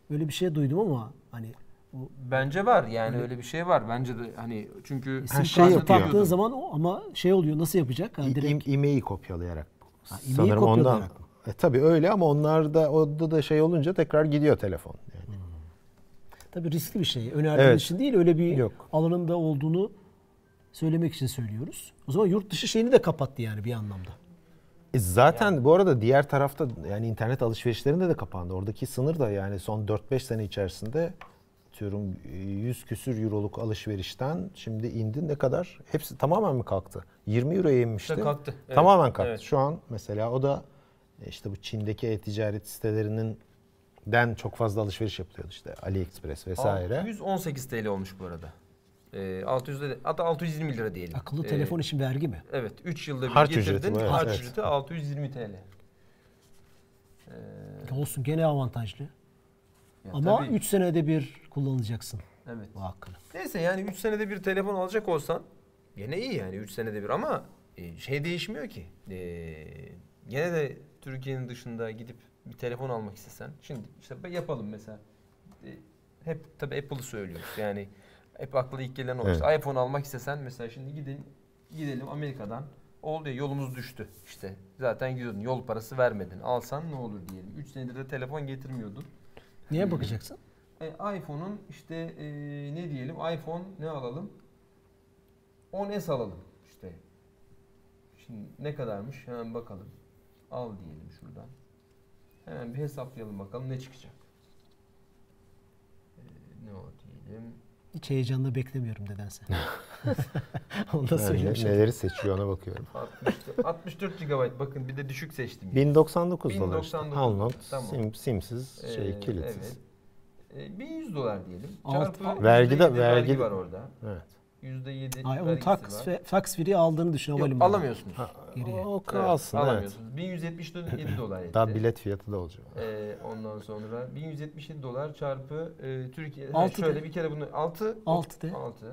Böyle bir şey duydum ama hani bu Bence var yani öyle bir şey var. Bence de hani çünkü sim şey yapıyor. zaman o ama şey oluyor nasıl yapacak? Ha, İ- direkt e-mail kopyalayarak. e-mail Sanırım ondan. kopyalayarak. E tabii öyle ama onlar da orada da şey olunca tekrar gidiyor telefon. Yani. Tabii riskli bir şey. Önerdiğimiz Evet. için değil öyle bir Yok. alanında olduğunu söylemek için söylüyoruz. O zaman yurt dışı şeyini de kapattı yani bir anlamda. E zaten bu arada diğer tarafta yani internet alışverişlerinde de kapandı. Oradaki sınır da yani son 4-5 sene içerisinde diyorum 100 küsür euroluk alışverişten şimdi indi ne kadar? Hepsi tamamen mi kalktı? 20 euroya inmişti. İşte kalktı, evet. Tamamen kalktı. Evet. Şu an mesela o da e, işte bu Çin'deki e-ticaret sitelerinin den çok fazla alışveriş yapılıyordu işte AliExpress vesaire. 618 TL olmuş bu arada. E, 600 de, hatta 620 lira diyelim. Akıllı E, telefon için vergi mi? Evet 3 yılda bir Harç getirdin. ücreti evet, harç evet. ücreti 620 TL. Olsun gene avantajlı. Ya Ama tabii. 3 senede bir kullanacaksın Evet. bu hakkını. Neyse yani 3 senede bir telefon alacak olsan gene iyi yani 3 senede bir ama e, şey değişmiyor ki. E, gene de Türkiye'nin dışında gidip bir telefon almak istesen. Şimdi işte yapalım mesela. E, hep tabii Apple'ı söylüyoruz. Yani hep akla ilk gelen o. Evet. İşte iPhone almak istesen mesela şimdi gidelim gidelim Amerika'dan oldu ya yolumuz düştü işte. Zaten gidiyordun yol parası vermedin. Alsan ne olur diyelim. 3 senedir de telefon getirmiyordun. Neye bakacaksın? E, iPhone'un işte e, ne diyelim iPhone ne alalım? 10s alalım işte. Şimdi ne kadarmış hemen bakalım. Al diyelim şuradan. Hemen bir hesaplayalım bakalım ne çıkacak. E, ne o diyelim. Hiç heyecanla beklemiyorum nedense. Onu da Yani söyleyeyim. ne- neleri seçiyor ona bakıyorum. 64, 64 GB bakın bir de düşük seçtim. 1099 dolar işte. 1099 Alnot, tamam. sim, simsiz, şey, Ee, kilitsiz. Evet. E, 1100 dolar diyelim. Alt- Çarpı Vergi de- %7 vergi- var orada. Evet. %7 Ay, onu tax, var. fe- fax free aldığını düşün Yok, alamıyorsunuz. Geriye. O kalsın evet. alamıyorsunuz. 1177 dolar etti. Daha bilet fiyatı da olacak. Ee, ondan sonra 1177 dolar çarpı e, Türkiye Altı ha, şöyle de. bir kere bunu 6 Altı de. 6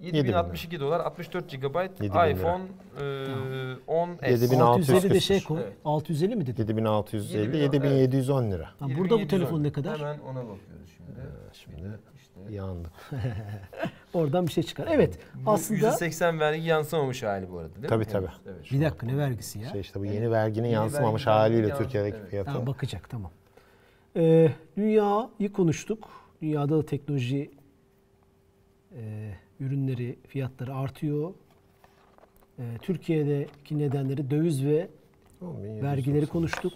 Yedi bin 7062 dolar 64 GB lira. iPhone e, 10 S. Yedi bin altı- 650 de 600 şey koy. Evet. 650 mi dedin? 7650, 7000, 7710 lira. Ha, burada bu 7710. telefon ne kadar? Hemen ona bakıyoruz şimdi. Şimdi İşte yandık. Oradan bir şey çıkar. Evet. bu aslında %80 vergi yansımamış hali bu arada değil Tabii, mi? tabii. Evet, evet. bir dakika ne vergisi ya? Şey işte bu yeni verginin Yeni yansımamış verginin haliyle yansıması, Türkiye'deki evet. fiyatı. Ha, bakacak tamam. Ee, dünyayı konuştuk. Dünyada da teknoloji e, ürünleri fiyatları artıyor. Ee, Türkiye'deki nedenleri döviz ve 10.790. vergileri konuştuk.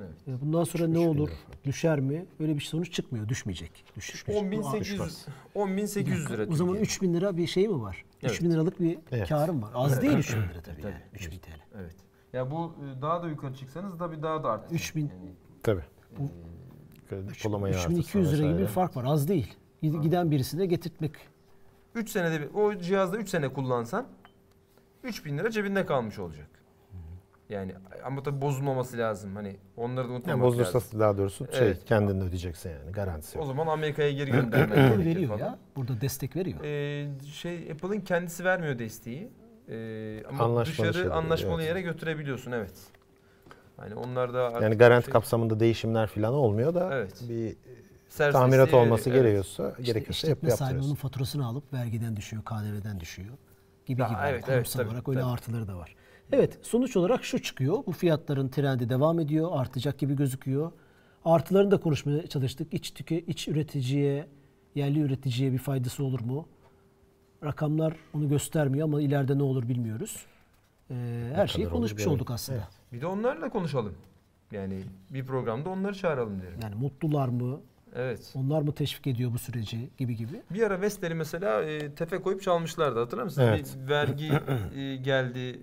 Evet. Ee, Bundan sonra ne olur? Düşer mi? Öyle bir sonuç çıkmıyor. Düşmeyecek. Düşmüş. 10800 10800 lira. O zaman Türkiye'de. 3000 lira bir şey mi var? Evet. 3000 liralık bir Evet. karım var. Az değil 3000 lira tabii. Tabii. Yani. 3000 TL. Evet. Ya bu e, daha da yukarı çıksanız tabii daha da artacak. 3000. Yani, Tabii. e, Diplomayı 3200 lira gibi bir fark var. Az değil. Gid- Giden birisine getirtmek 3 senede bir o cihazda 3 sene kullansan 3000 lira cebinde kalmış olacak. Yani ama tabii bozulmaması lazım. Hani onları da Yani unutmamak bozulursa lazım. daha doğrusu şey Evet. kendin de ödeyeceksin yani garantisi O yok. zaman Amerika'ya geri göndermek gerekir veriyor falan. ya. Burada destek veriyor. Ee, şey Apple'ın kendisi vermiyor desteği. Ee, ama Anlaşmalı dışarı şeyler, anlaşmalı evet. yere götürebiliyorsun evet. Hani onlar da artık Yani garanti şey- kapsamında değişimler falan olmuyor da Evet. bir servisi- tamirat olması evet. gerekiyorsa İşte gerekirse yap, işletme sahibi onun faturasını alıp vergiden düşüyor, KDV'den düşüyor gibi Ya, gibi. evet, yani evet, tabii, olarak öyle tabii. artıları da var. Evet, sonuç olarak şu çıkıyor. Bu fiyatların trendi devam ediyor, artacak gibi gözüküyor. Artılarını da konuşmaya çalıştık. İç tüke iç üreticiye, yerli üreticiye bir faydası olur mu? Rakamlar onu göstermiyor ama ileride ne olur bilmiyoruz. Ee, her şeyi konuşmuş olduk aslında. Bir de onlarla konuşalım. Yani bir programda onları çağıralım derim. Yani mutlular mı? Evet. Onlar mı teşvik ediyor bu süreci gibi gibi. Bir ara Vestel'i mesela e, tefe koyup çalmışlardı hatırlar mısınız? Evet. Bir vergi e, geldi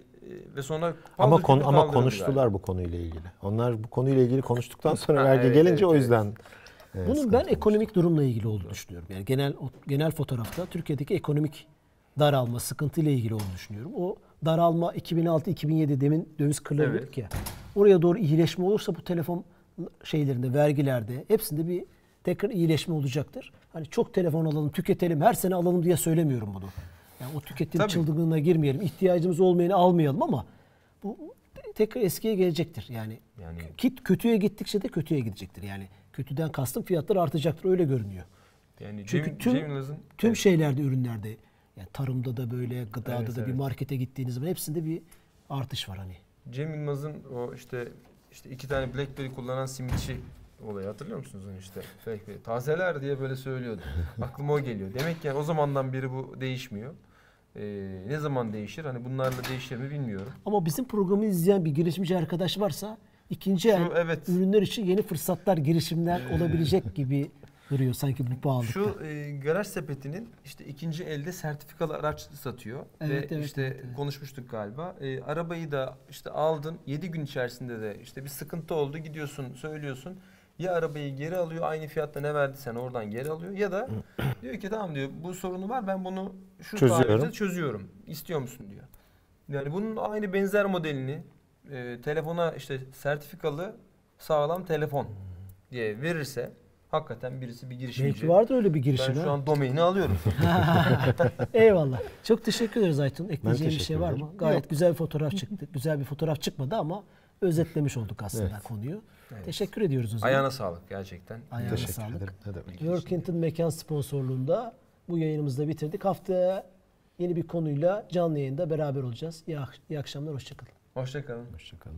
ve sonra Ama paldır kon, küldür ama konuştular galiba. bu konuyla ilgili. Onlar bu konuyla ilgili konuştuktan sonra vergi evet, gelince evet, o evet. yüzden e, Bunun sıkıntı ben olmuş. ekonomik durumla ilgili olduğunu düşünüyorum. Yani genel genel fotoğrafta Türkiye'deki ekonomik daralma, sıkıntı ile ilgili olduğunu düşünüyorum. O daralma 2006-2007 demin döviz kırları Evet. dedik ya. Oraya doğru iyileşme olursa bu telefon şeylerinde, vergilerde hepsinde bir tekrar iyileşme olacaktır. Hani çok telefon alalım, tüketelim, her sene alalım diye söylemiyorum bunu. Yani o tüketim Tabii. çılgınlığına girmeyelim. İhtiyacımız olmayanı almayalım ama bu tekrar eskiye gelecektir. Yani, Yani- kit kötüye gittikçe de kötüye gidecektir. Yani kötüden kastım fiyatlar artacaktır öyle görünüyor. Yani Çünkü Cem, tüm- Cem Tüm evet. şeylerde, ürünlerde, yani tarımda da böyle, gıdada Evet, da bir evet. markete gittiğiniz zaman hepsinde bir artış var hani. Cem Yılmaz'ın o işte işte iki tane BlackBerry kullanan simitçi olayı hatırlıyor musunuz onu işte? BlackBerry. Tazeler diye böyle söylüyordu. Aklıma o geliyor. Demek ki yani o zamandan beri bu değişmiyor. Ee, ne zaman değişir? Hani bunlarla değişir mi bilmiyorum. Ama bizim programı izleyen bir girişimci arkadaş varsa ikinci el Şu, evet. ürünler için yeni fırsatlar, girişimler olabilecek gibi duruyor sanki bu pahalılıkta. Şu e, garaj sepetinin işte ikinci elde sertifikalı araç satıyor Evet, ve evet, işte evet, evet. konuşmuştuk galiba. E, arabayı da işte aldın 7 gün içerisinde de işte bir sıkıntı oldu gidiyorsun söylüyorsun. Ya arabayı geri alıyor aynı fiyatta ne verdiysen oradan geri alıyor ya da diyor ki tamam diyor bu sorunu var ben bunu şu Çözüyorum. çözüyorum. İstiyor musun diyor. Yani bunun aynı benzer modelini e, telefona işte sertifikalı sağlam telefon diye verirse hakikaten birisi bir girişimci. Belki vardır öyle bir girişim. Ben şu an domaini alıyorum. Eyvallah. Çok teşekkür ederiz Aytun. Ekleyeceğin bir şey var mı? Gayet güzel bir fotoğraf çıktı. Güzel bir fotoğraf çıkmadı ama özetlemiş olduk aslında Evet. konuyu. Evet. Teşekkür ediyoruz o zaman. Ayağına sağlık gerçekten. Ayağına Teşekkür sağlık. ederim. Ne demek. Workington Mekan sponsorluğunda bu yayınımızı da bitirdik. Haftaya yeni bir konuyla canlı yayında beraber olacağız. İyi, ak- iyi akşamlar, hoşçakalın. Hoşçakalın. Hoşçakalın.